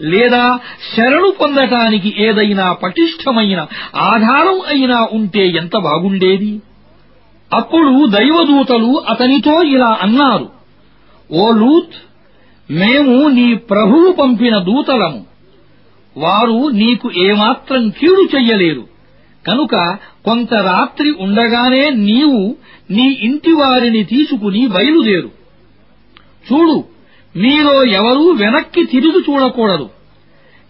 లేదా శరణు పొందటానికి ఏదైనా పటిష్టమైన ఆధారం అయినా ఉంటే ఎంత బాగుండేది? అప్పుడు దైవదూతలు అతనితో ఇలా అన్నారు. ఓ లూత్ మేము నీ ప్రభువు పంపిన దూతలము. వారు నీకు ఏమాత్రం కీడు చెయ్యలేరు. కనుక కొంత రాత్రి ఉండగానే నీవు నీ ఇంటి వారిని తీసుకుని బయలుదేరు. చూడు మీలో ఎవరూ వెనక్కి తిరిగి చూడకూడదు.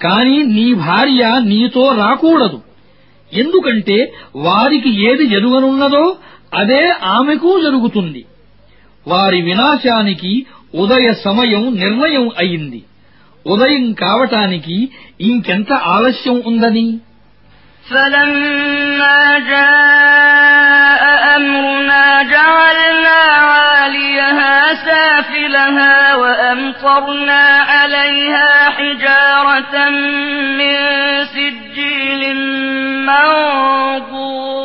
కాని నీ భార్య నీతో రాకూడదు. ఎందుకంటే వారికి ఏది జరుగనున్నదో అదే ఆమెకు జరుగుతుంది. వారి వినాశానికి ఉదయ సమయం నిర్ణయం అయింది ఉదయం కావటానికి ఇంకెంత ఆలస్యం ఉందని فلما جاء أمرنا جعلنا عاليها سافلها وأمطرنا عليها حجارة من سجيل منضود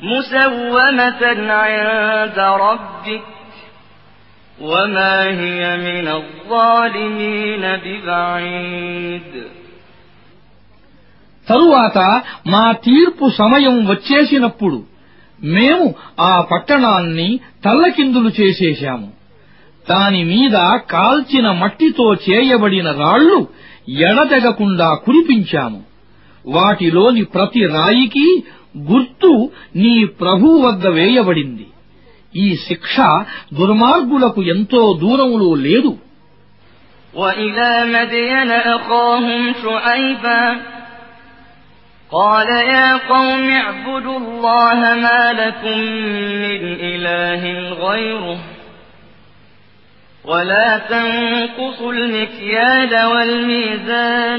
مسومة عند ربك وما هي من الظالمين ببعيد తరువాత మా తీర్పు సమయం వచ్చేసినప్పుడు మేము ఆ పట్టణాన్ని తల్లకిందులు చేసేశాము దాని మీద కాల్చిన మట్టితో చేయబడిన రాళ్లు ఎడతెగకుండా కురిపించాము వాటిలోని ప్రతి రాయికి గుర్తు నీ ప్రభువు వద్ద వేయబడింది ఈ శిక్ష దుర్మార్గులకు ఎంతో దూరములో లేదు وإلى مدين أخاهم شعيبا قال يا قوم اعبدوا الله ما لكم من إله غيره ولا تنقصوا المكيال والميزان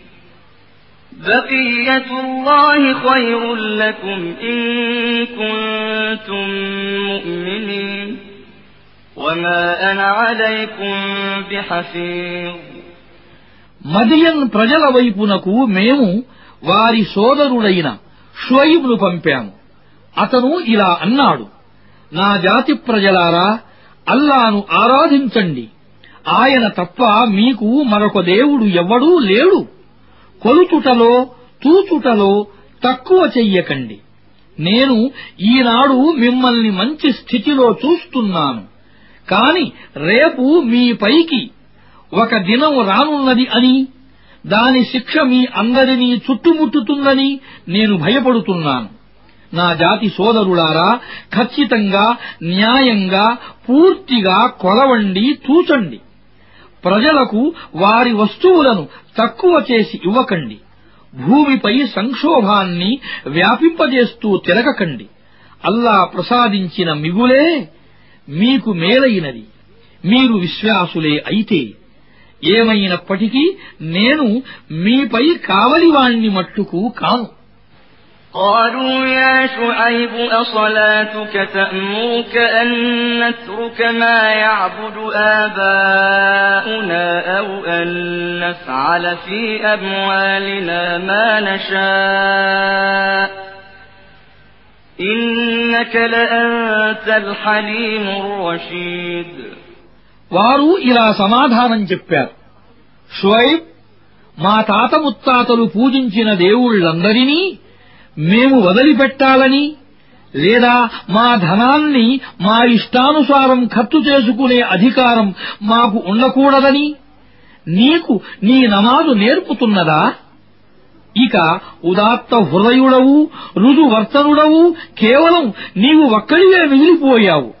بقية الله خير لكم إن كنتم مؤمنين وما أنا عليكم بحفيظ మదియన్ ప్రజల వైపునకు మేము వారి సోదరుడైన షుయిబ్ను పంపాము అతను ఇలా అన్నాడు నా జాతి ప్రజలారా అల్లాను ఆరాధించండి ఆయన తప్ప మీకు మరొక దేవుడు ఎవ్వడూ లేడు కొలుచుటలో తూచుటలో తక్కువ చెయ్యకండి. నేను ఈనాడు మిమ్మల్ని మంచి స్థితిలో చూస్తున్నాను. కాని రేపు మీ పైకి ఒక దినం రానున్నది అని దాని శిక్ష మీ అందరినీ చుట్టుముట్టుతుందని నేను భయపడుతున్నాను. నా జాతి సోదరులారా ఖచ్చితంగా న్యాయంగా పూర్తిగా కొలవండి తూచండి. ప్రజలకు వారి వస్తువులను తక్కువ చేసి ఇవ్వకండి. భూమిపై సంక్షోభాన్ని వ్యాపింపజేస్తూ తిరగకండి. అల్లా ప్రసాదించిన మిగులే మీకు మేలైనది. మీరు విశ్వాసులే అయితే ఏమైనప్పటికీ నేను మీపై కావలివాణ్ణి మట్టుకు కాను. قالوا يا شعيب أصلاتك تأمرك أن نترك ما يعبد آباؤنا أو أن نفعل في أموالنا ما نشاء إنك لأنت الحليم الرشيد వారు ఇలా సమాధానం చెప్పారు షువైబ్ మా తాత ముత్తాతలు పూజించిన దేవుళ్లందరినీ మేము వదిలిపెట్టాలని లేదా మా ధనాన్ని మా ఇష్టానుసారం ఖర్చు చేసుకునే అధికారం మాకు ఉండకూడదని నీకు నీ నమాజు నేర్పుతున్నదా? ఇక ఉదాత్త హృదయుడవు రుజువర్తనుడవు కేవలం నీవు ఒక్కడివే మిగిలిపోయావు.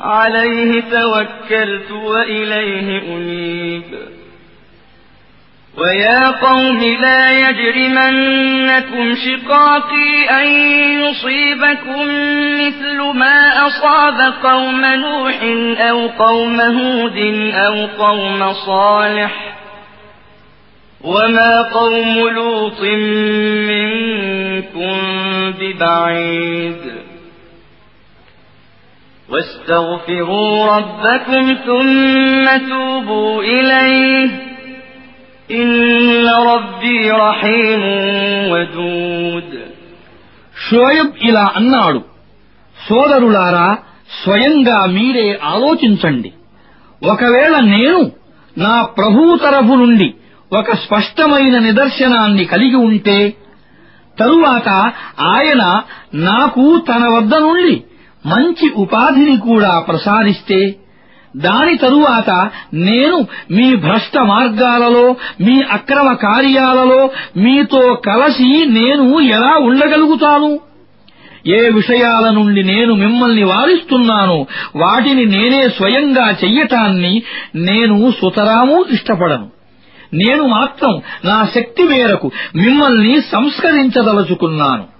عليه توكلت وإليه أنيب. ويا قوم لا يجرمنكم شقاقي أن يصيبكم مثل ما أصاب قوم نوح أو قوم هود أو قوم صالح. وما قوم لوط منكم ببعيد. واستغفروا ربكم ثم توبوا إليه إن ربي رحيم ودود షోయబ్ ఇలా అన్నాడు సోదరులారా స్వయంగా మీరే ఆలోచించండి ఒకవేళ నేను నా ప్రభువు తరఫు నుండి ఒక స్పష్టమైన నిదర్శనాన్ని కలిగి ఉంటే తరువాత ఆయన నాకు తన వద్ద నుండి మంచి ఉపాధిని కూడా ప్రసాదిస్తే దాని తరువాత నేను మీ భ్రష్ట మార్గాలలో మీ అక్రమ కార్యాలలో మీతో కలసి నేను ఎలా ఉండగలుగుతాను? ఏ విషయాల నుండి నేను మిమ్మల్ని వారిస్తున్నానో వాటిని నేనే స్వయంగా చెయ్యటాన్ని నేను సుతరాము ఇష్టపడను. నేను మాత్రం నా శక్తి మేరకు మిమ్మల్ని సంస్కరించదలుచుకున్నాను.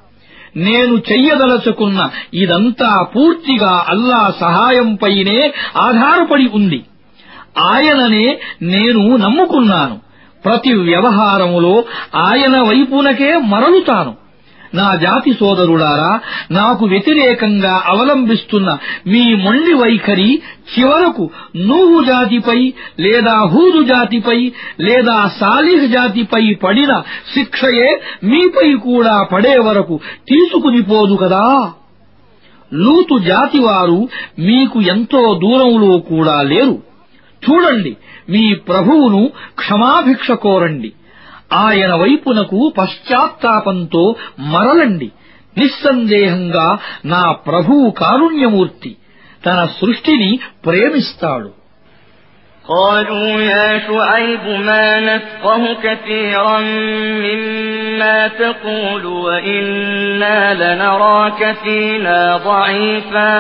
నేను చెయ్యదలచుకున్న ఇదంతా పూర్తిగా అల్లా సహాయంపైనే ఆధారపడి ఉంది. ఆయననే నేను నమ్ముకున్నాను. ప్రతి వ్యవహారములో ఆయన వైపునకే మరలుతాను. నా జాతి సోదరులారా నాకు వ్యతిరేకంగా అవలంబిస్తున్న మీ మొండి వైఖరి చివరకు నూహు జాతిపై లేదా హూదు జాతిపై లేదా సాలిహ్ జాతిపై పడిన శిక్షయే మీపై కూడా పడే వరకు తీసుకునిపోదు కదా. లూతు జాతివారు మీకు ఎంతో దూరంలో కూడా లేరు. చూడండి మీ ప్రభువును క్షమాభిక్ష కోరండి. ఆయన వైపునకు పశ్చాత్తాపంతో మరలండి నిస్సందేహంగా నా ప్రభువు కారుణ్యమూర్తి తన సృష్టిని ప్రేమిస్తాడు قالوا يا شعيب ما نفقه كثيرا مما تقول وإنا لنراك فينا ضعيفا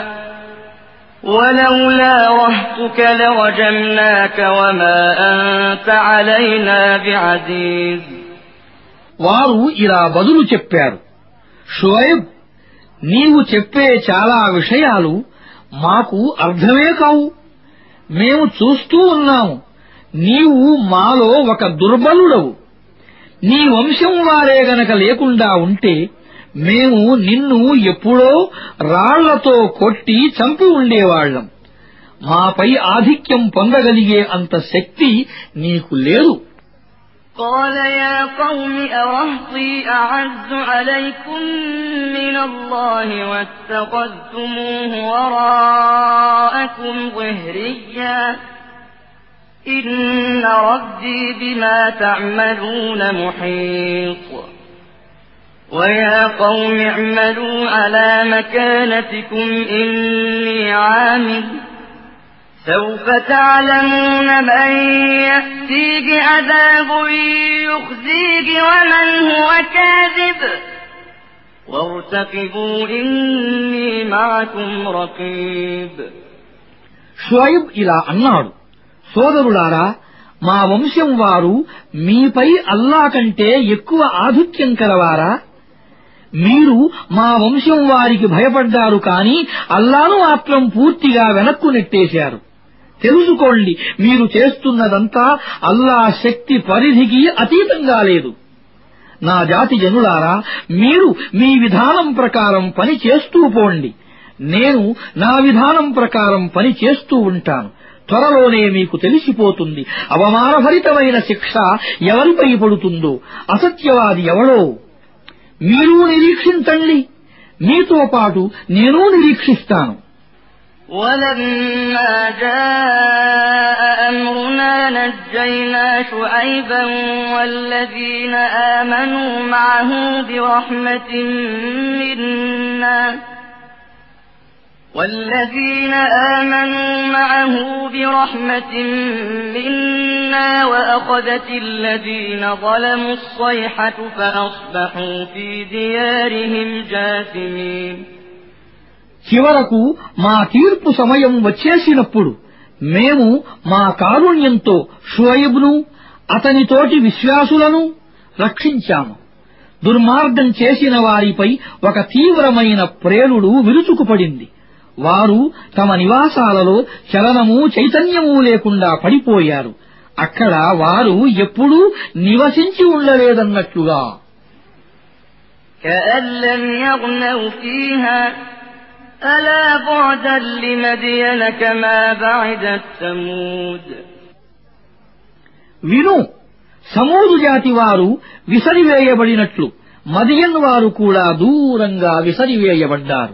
ولولا رهتك لرجمناك وما أنت علينا بعزيز వారు ఇలా బదులు చెప్పారు షోయబ్ నీవు చెప్పే చాలా విషయాలు మాకు అర్థమే కావు మేము చూస్తూ ఉన్నాము నీవు మాలో ఒక దుర్బలుడవు నీ వంశం వారే గనక లేకుండా ఉంటే మేము నిన్ను ఎప్పుడో రాళ్లతో కొట్టి చంపి ఉండేవాళ్లం మాపై ఆధిక్యం పొందగలిగే అంత శక్తి నీకు లేదు قال يا قوم أرهطي أعز عليكم من الله واتخذتموه وراءكم ظهريا إن ربي بما تعملون محيط ويا قوم اعملوا على مكانتكم إني عامل سوف تعلمون من يأتيك عذاب يخزيك ومن هو كاذب وارتقبوا إني معكم رقيب షోయబ్ ఇలా అన్నాడు సోదరులారా మా వంశం వారు మీపై అల్లా కంటే ఎక్కువ ఆధిక్యం కలవారా మీరు మా వంశం వారికి భయపడ్డారు కాని అల్లాను మాత్రం పూర్తిగా వెనక్కు నెట్టేశారు. తెలుసుకోండి మీరు చేస్తున్నదంతా అల్లా శక్తి పరిధికి అతీతంగా లేదు. నా జాతి జనులారా మీరు మీ విధానం ప్రకారం పని చేస్తూ పోండి. నేను నా విధానం ప్రకారం పని చేస్తూ ఉంటాను. త్వరలోనే మీకు తెలిసిపోతుంది. అవమానభరితమైన శిక్ష ఎవరిపై పడుతుందో అసత్యవాది ఎవడో మీరు నిరీక్షించండి మీతో పాటు నేను నిరీక్షిస్తాను ولما جاء أمرنا نجينا شعيبا والذين آمنوا معه برحمة منا والذين آمنوا معه برحمة منا وأخذت الذين ظلموا الصيحة فأصبحوا في ديارهم جاثمين చివరకు మా తీర్పు సమయం వచ్చేసినప్పుడు మేము మా కారుణ్యంతో షోయబ్ను అతనితోటి విశ్వాసులను రక్షించాము దుర్మార్గం చేసిన వారిపై ఒక తీవ్రమైన ప్రేలుడు విరుచుకుపడింది వారు తమ నివాసాలలో చలనము చైతన్యము లేకుండా పడిపోయారు అక్కడ వారు ఎప్పుడూ నివసించి ఉండలేదన్నట్లుగా كأن لم يغنوا فيها ألا بعدا لمدين كما بعدت ثمود విను సమూదు జాతి వారు విసరివేయబడినట్లు మదియన్ వారు కూడా దూరంగా విసరివేయబడ్డారు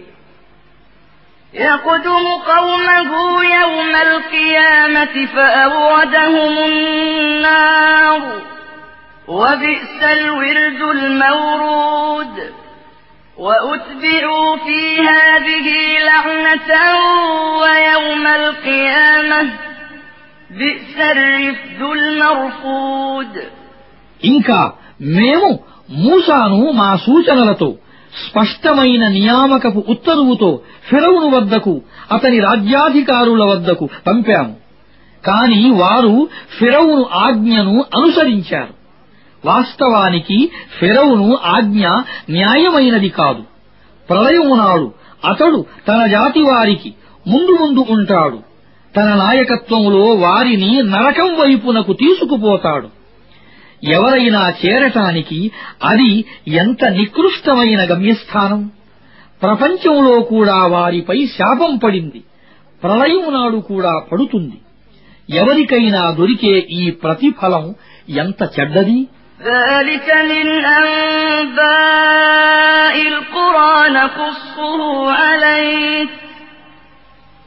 يقدم قومه يوم القيامة فأوردهم النار وبئس الورد المورود وأتبعوا في هذه لعنة ويوم القيامة بئس الرفد المرفود ఇంకా మేము మూసాను మా సూచనలతో స్పష్టమైన నియామకపు ఉత్తరువుతో ఫిరౌను వద్దకు అతని రాజ్యాధికారుల వద్దకు పంపాము. కాని వారు ఫిరౌను ఆజ్ఞను అనుసరించారు. వాస్తవానికి ఫిరౌను ఆజ్ఞ న్యాయమైనది కాదు. ప్రళయము నాడు అతడు తన జాతి వారికి ముందు ముందు ఉంటాడు. తన నాయకత్వంలో వారిని నరకం వైపునకు తీసుకుపోతాడు. ఎవరైనా చేరటానికి అది ఎంత నికృష్టమైన గమ్యస్థానం ప్రపంచంలో కూడా వారిపై శాపం పడింది ప్రళయం నాడు కూడా పడుతుంది ఎవరికైనా దొరికే ఈ ప్రతిఫలం ఎంత చెడ్డది ذلك من أنباء القرى نقصه عليك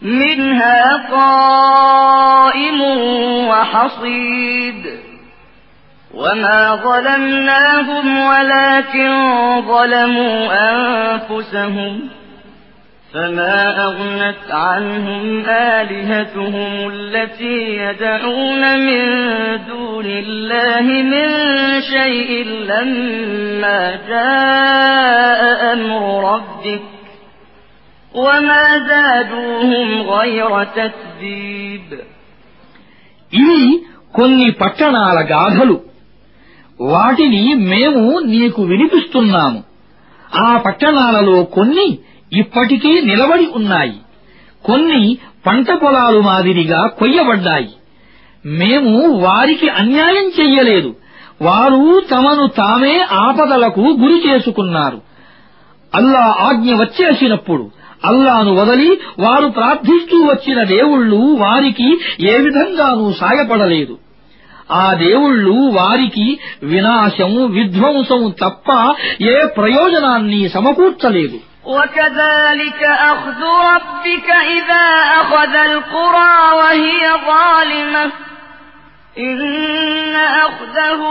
منها قائم وحصيد وما ظلمناهم ولكن ظلموا أنفسهم فما أغنت عنهم آلهتهم التي يدعون من دون الله من شيء لما جاء أمر ربك وما زادوهم غير تتبيب ఇవి కొన్ని పట్టణాల గాథలు వాటిని మేము నీకు వినిపిస్తున్నాము. ఆ పట్టణాలలో కొన్ని ఇప్పటికీ నిలబడి ఉన్నాయి. కొన్ని పంట పొలాలు మాదిరిగా కొయ్యబడ్డాయి. మేము వారికి అన్యాయం చెయ్యలేదు. వారు తమను తామే ఆపదలకు గురి చేసుకున్నారు. అల్లా ఆజ్ఞ వచ్చేసినప్పుడు అల్లాను వదలి వారు ప్రార్థిస్తూ వచ్చిన దేవుళ్ళు వారికి ఏ విధంగానూ సాయపడలేదు. ఆ దేవుళ్ళు వారికి వినాశం విధ్వంసం తప్ప ఏ ప్రయోజనాన్ని సమకూర్చలేదు وكذلك أخذ ربك إذا أخذ القرى وهي ظالمة إن أخذه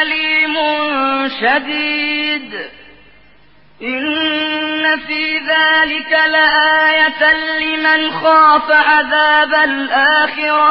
أليم شديد إن في ذلك لآية لمن خاف عذاب الآخرة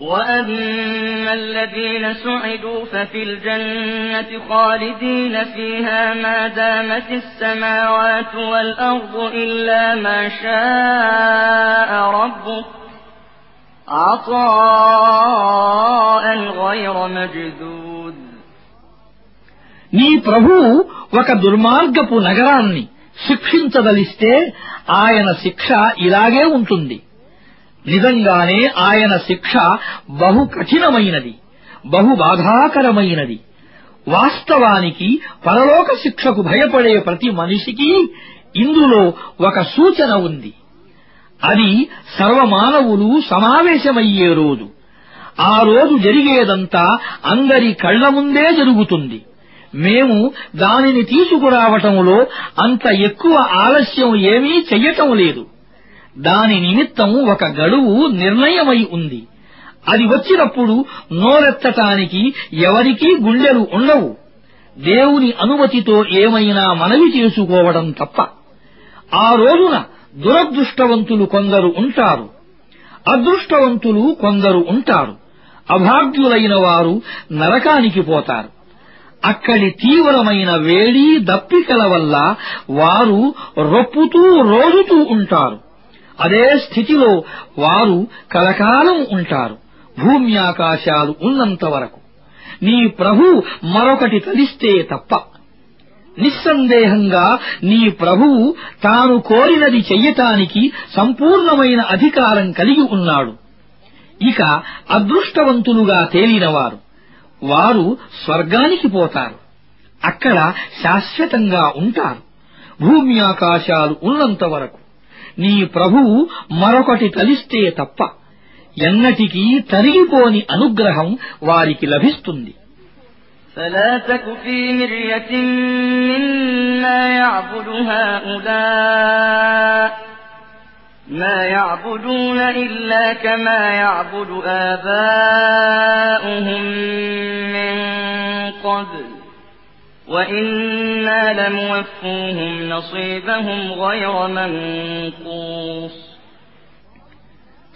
وأما الذين سعدوا ففي الجنة خالدين فيها ما دامت السماوات والأرض إلا ما شاء ربك عطاء غير مجدود నీ ప్రభువు ఒక దుర్మార్గపు నగరాన్ని శిక్షించదలిస్తే ఆయన శిక్ష ఇలాగే ఉంటుంది నిజంగానే ఆయన శిక్ష బహు కఠినమైనది బహు బాధాకరమైనది. వాస్తవానికి పరలోక శిక్షకు భయపడే ప్రతి మనిషికి ఇందులో ఒక సూచన ఉంది. అది సర్వమానవులు సమావేశమయ్యే రోజు. ఆ రోజు జరిగేదంతా అందరి కళ్ళ ముందే జరుగుతుంది. మేము దానిని తీసుకురావటంలో అంత ఎక్కువ ఆలస్యం ఏమీ చెయ్యటం లేదు. దాని నిమిత్తం ఒక గడువు నిర్ణయమై ఉంది. అది వచ్చినప్పుడు నోరెత్తటానికి ఎవరికీ గుండెలు ఉండవు. దేవుని అనుమతితో ఏమైనా మనవి చేసుకోవడం తప్ప. ఆ రోజున దురదృష్టవంతులు కొందరు ఉంటారు. అదృష్టవంతులు కొందరు ఉంటారు. అభాగ్యులైన వారు నరకానికి పోతారు. అక్కడి తీవ్రమైన వేడి దప్పికల వల్ల వారు రొప్పుతూ రోజుతూ ఉంటారు. అదే స్థితిలో వారు కలకాలం ఉంటారు. భూమి ఆకాశాలు ఉన్నంత వరకు. నీ ప్రభు మరొకటి తలిస్తే తప్ప. నిస్సందేహంగా నీ ప్రభువు తాను కోరినది చెయ్యటానికి సంపూర్ణమైన అధికారం కలిగి ఉన్నాడు. ఇక అదృష్టవంతులుగా తేలినవారు. వారు స్వర్గానికి పోతారు. అక్కడ శాశ్వతంగా ఉంటారు. భూమి ఆకాశాలు ఉన్నంత వరకు. నీ ప్రభువు మరొకటి తలిస్తే తప్ప ఎన్నటికీ తరిగిపోని అనుగ్రహం వారికి లభిస్తుంది فلا تك في مرية مما يعبد هؤلاء ما يعبدون إلا كما يعبد آباؤهم من قبل وإنا لموفوهم نصيبهم غير منقوص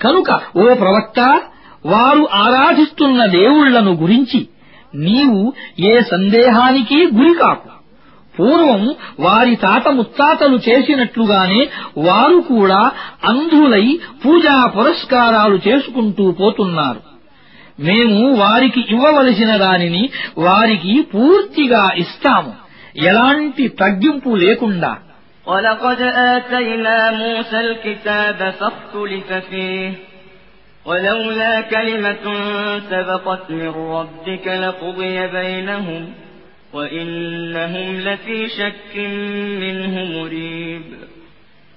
కనుక ఓ ప్రవక్త వారు ఆరాధిస్తున్న దేవుళ్లను గురించి నీవు ఏ సందేహానికి గురికాకు పూర్వం వారి తాత ముత్తాతలు చేసినట్లుగానే వారు కూడా అంధులై పూజా పురస్కారాలు చేసుకుంటూ పోతున్నారు మేము వారికి ఇవ్వవలసిన దానిని వారికి పూర్తిగా ఇస్తాము ఎలాంటి తగ్గింపు లేకుండా ولقد آتينا موسى الكتاب فاختلف فيه ولولا كلمة سبقت من ربك لقضي بينهم وإنهم لفي شك منه مريب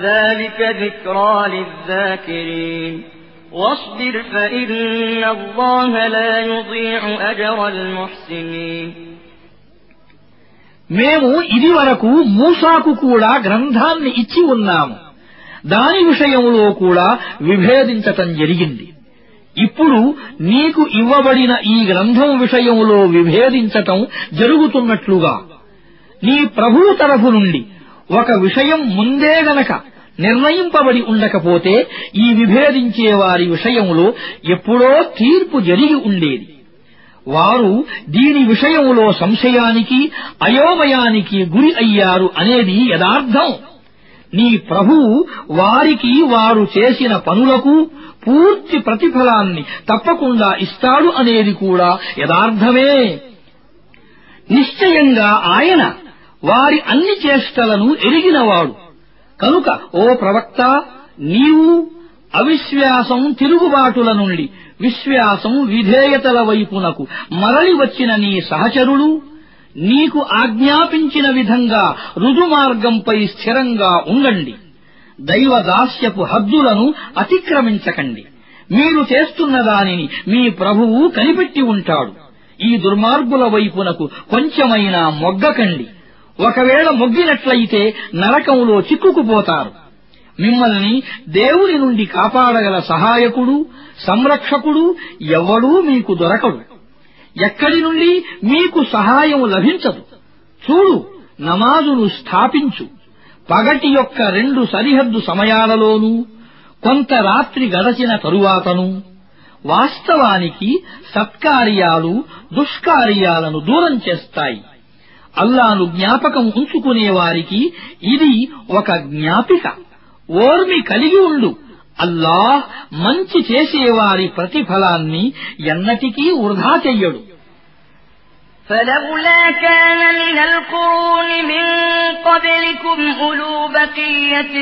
ذلك ذكرى للذاكرين واصبر فإن الله لا يضيع أجر المحسنين మేము ఇది వరకు మూసాకు కూడా గ్రంథాన్ని ఇచ్చి ఉన్నాము దాని విషయంలో కూడా విభేదించటం జరిగింది ఇప్పుడు నీకు ఇవ్వబడిన ఈ గ్రంథం విషయంలో విభేదించటం జరుగుతున్నట్లుగా నీ ప్రభువు తరఫు నుండి ఒక విషయం ముందే గనక నిర్ణయింపబడి ఉండకపోతే ఈ విభేదించే వారి విషయంలో ఎప్పుడో తీర్పు జరిగి ఉండేది. వారు దీని విషయంలో సంశయానికి అయోమయానికి గురి అయ్యారు అనేది యథార్థం. నీ ప్రభువు వారికి వారు చేసిన పనులకు పూర్తి ప్రతిఫలాన్ని తప్పకుండా ఇస్తాడు అనేది కూడా యథార్థమే. నిశ్చయంగా ఆయన వారి అన్ని చేష్టలను ఎరిగినవాడు. కనుక ఓ ప్రవక్త నీవు అవిశ్వాసం తిరుగుబాటుల నుండి విశ్వాసం విధేయతల వైపునకు మరలి వచ్చిన నీ సహచరులు నీకు ఆజ్ఞాపించిన విధంగా రుజుమార్గంపై స్థిరంగా ఉండండి. దైవదాస్యపు హద్దులను అతిక్రమించకండి. మీరు చేస్తున్న దానిని మీ ప్రభువు కనిపెట్టి ఉంటాడు. ఈ దుర్మార్గుల వైపునకు కొంచెమైనా మొగ్గకండి. ఒకవేళ మొగ్గినట్లయితే నరకంలో చిక్కుకుపోతారు. మిమ్మల్ని దేవుని నుండి కాపాడగల సహాయకుడు సంరక్షకుడు ఎవ్వడూ మీకు దొరకడు. ఎక్కడి నుండి మీకు సహాయం లభించదు. చూడు నమాజును స్థాపించు. పగటి యొక్క రెండు సరిహద్దు సమయాలలోనూ కొంత రాత్రి గడచిన తరువాతను. వాస్తవానికి సత్కార్యాలు దుష్కార్యాలను దూరం చేస్తాయి. అల్లాను జ్ఞాపకం ఉంచుకునే వారికి ఇది ఒక జ్ఞాపిక ఓర్మి కలిగి ఉండు అల్లాహ్ మంచి చేసేవారి ప్రతిఫలాన్ని ఎన్నటికీ వృధా చెయ్యడు فلولا كان من القرون من قبلكم أولو بقية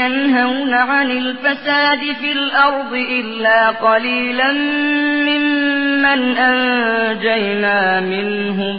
ينهون عن الفساد في الأرض إلا قليلا ممن أنجينا منهم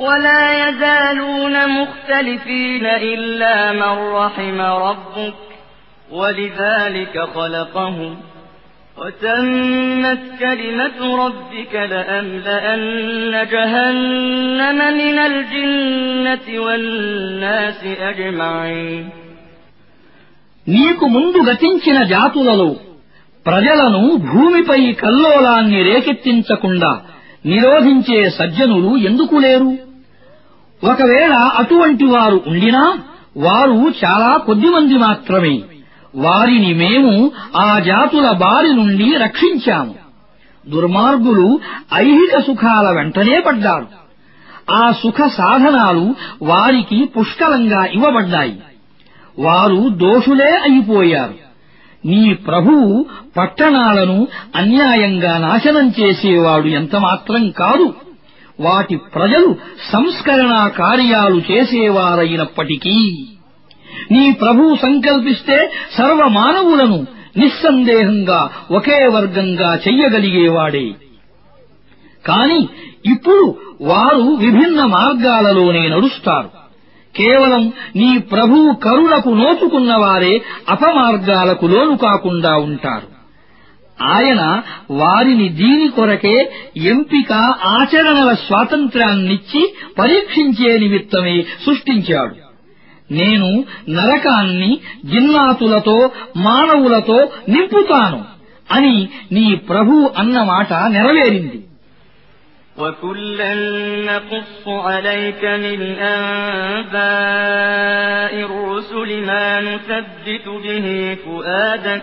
ولا يزالون مختلفين إلا من رحم ربك ولذلك خلقهم وتمت كلمة ربك لأملأن جهنم من الجنة والناس أجمعين నీకు ముందు గతించిన జాతులలో ప్రజలను భూమిపై కల్లోలాన్ని రేకెత్తించకుండా నిరోధించే సజ్జనులు ఎందుకు లేరు ఒకవేళ అటువంటి వారు ఉండినా వారు చాలా కొద్దిమంది మాత్రమే. వారిని మేము ఆ జాతుల బారి నుండి రక్షించాము. దుర్మార్గులు ఐహిక సుఖాల వెంటనే పడ్డారు. ఆ సుఖ సాధనాలు వారికి పుష్కలంగా ఇవ్వబడ్డాయి. వారు దోషులే అయిపోయారు. నీ ప్రభువు పట్టణాలను అన్యాయంగా నాశనం చేసేవాడు ఎంతమాత్రం కాదు. వాటి ప్రజలు సంస్కరణ కార్యాలు చేసేవారైనప్పటికీ నీ ప్రభువు సంకల్పిస్తే సర్వమానవులను నిస్సందేహంగా ఒకే వర్గంగా చెయ్యగలిగేవాడే. కాని ఇప్పుడు వారు విభిన్న మార్గాలలోనే నడుస్తారు. కేవలం నీ ప్రభువు కరుణకు నోచుకున్నవారే అపమార్గాలకు లోను కాకుండా ఉంటారు. ఆయన వారిని దీని కొరకే ఎంపిక ఆచరణల స్వాతంత్ర్యాన్నిచ్చి పరీక్షించే నిమిత్తమే సృష్టించాడు నేను నరకాన్ని జిన్నాతులతో మానవులతో నింపుతాను అని నీ ప్రభువు అన్న మాట నెరవేరింది وكلا نقص عليك من أنباء الرسل ما نثبت به فؤادك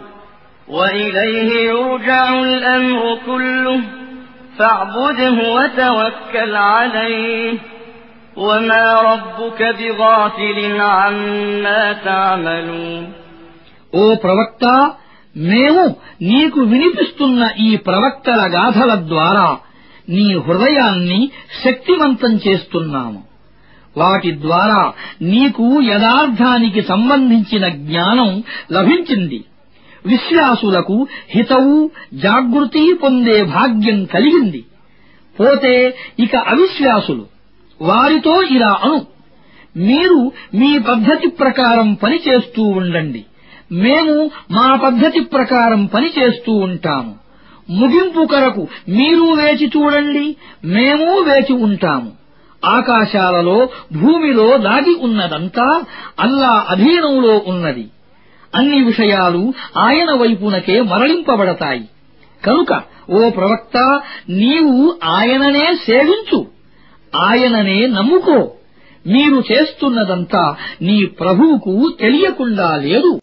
وإليه يرجع الأمر كله فاعبده وتوكل عليه وما ربك بغافل عما تعملون ఓ ప్రవక్త మేము నీకు వినిపిస్తున్న ఈ ప్రవక్తల గాథల ద్వారా నీ హృదయాన్ని శక్తివంతం చేస్తున్నాము వాటి ద్వారా నీకు యథార్థానికి సంబంధించిన జ్ఞానం లభించింది విశ్వాసులకు హితవు జాగృతి పొందే భాగ్యం కలిగింది. పోతే ఇక అవిశ్వాసులు వారితో ఇలా అను. మీరు మీ పద్ధతి ప్రకారం పనిచేస్తూ ఉండండి. మేము మా పద్ధతి ప్రకారం పనిచేస్తూ ఉంటాము. ముగింపు కొరకు మీరు వేచి చూడండి మేము వేచి ఉంటాము. ఆకాశాలలో భూమిలో దాగి ఉన్నదంతా అల్లా అధీనంలో ఉన్నది. అన్ని విషయాలు ఆయన వైపునకే మరలింపబడతాయి. కనుక ఓ ప్రవక్త నీవు ఆయననే సేవించు. ఆయననే నమ్ముకో. మీరు చేస్తున్నదంతా నీ ప్రభువుకు తెలియకుండా లేదు.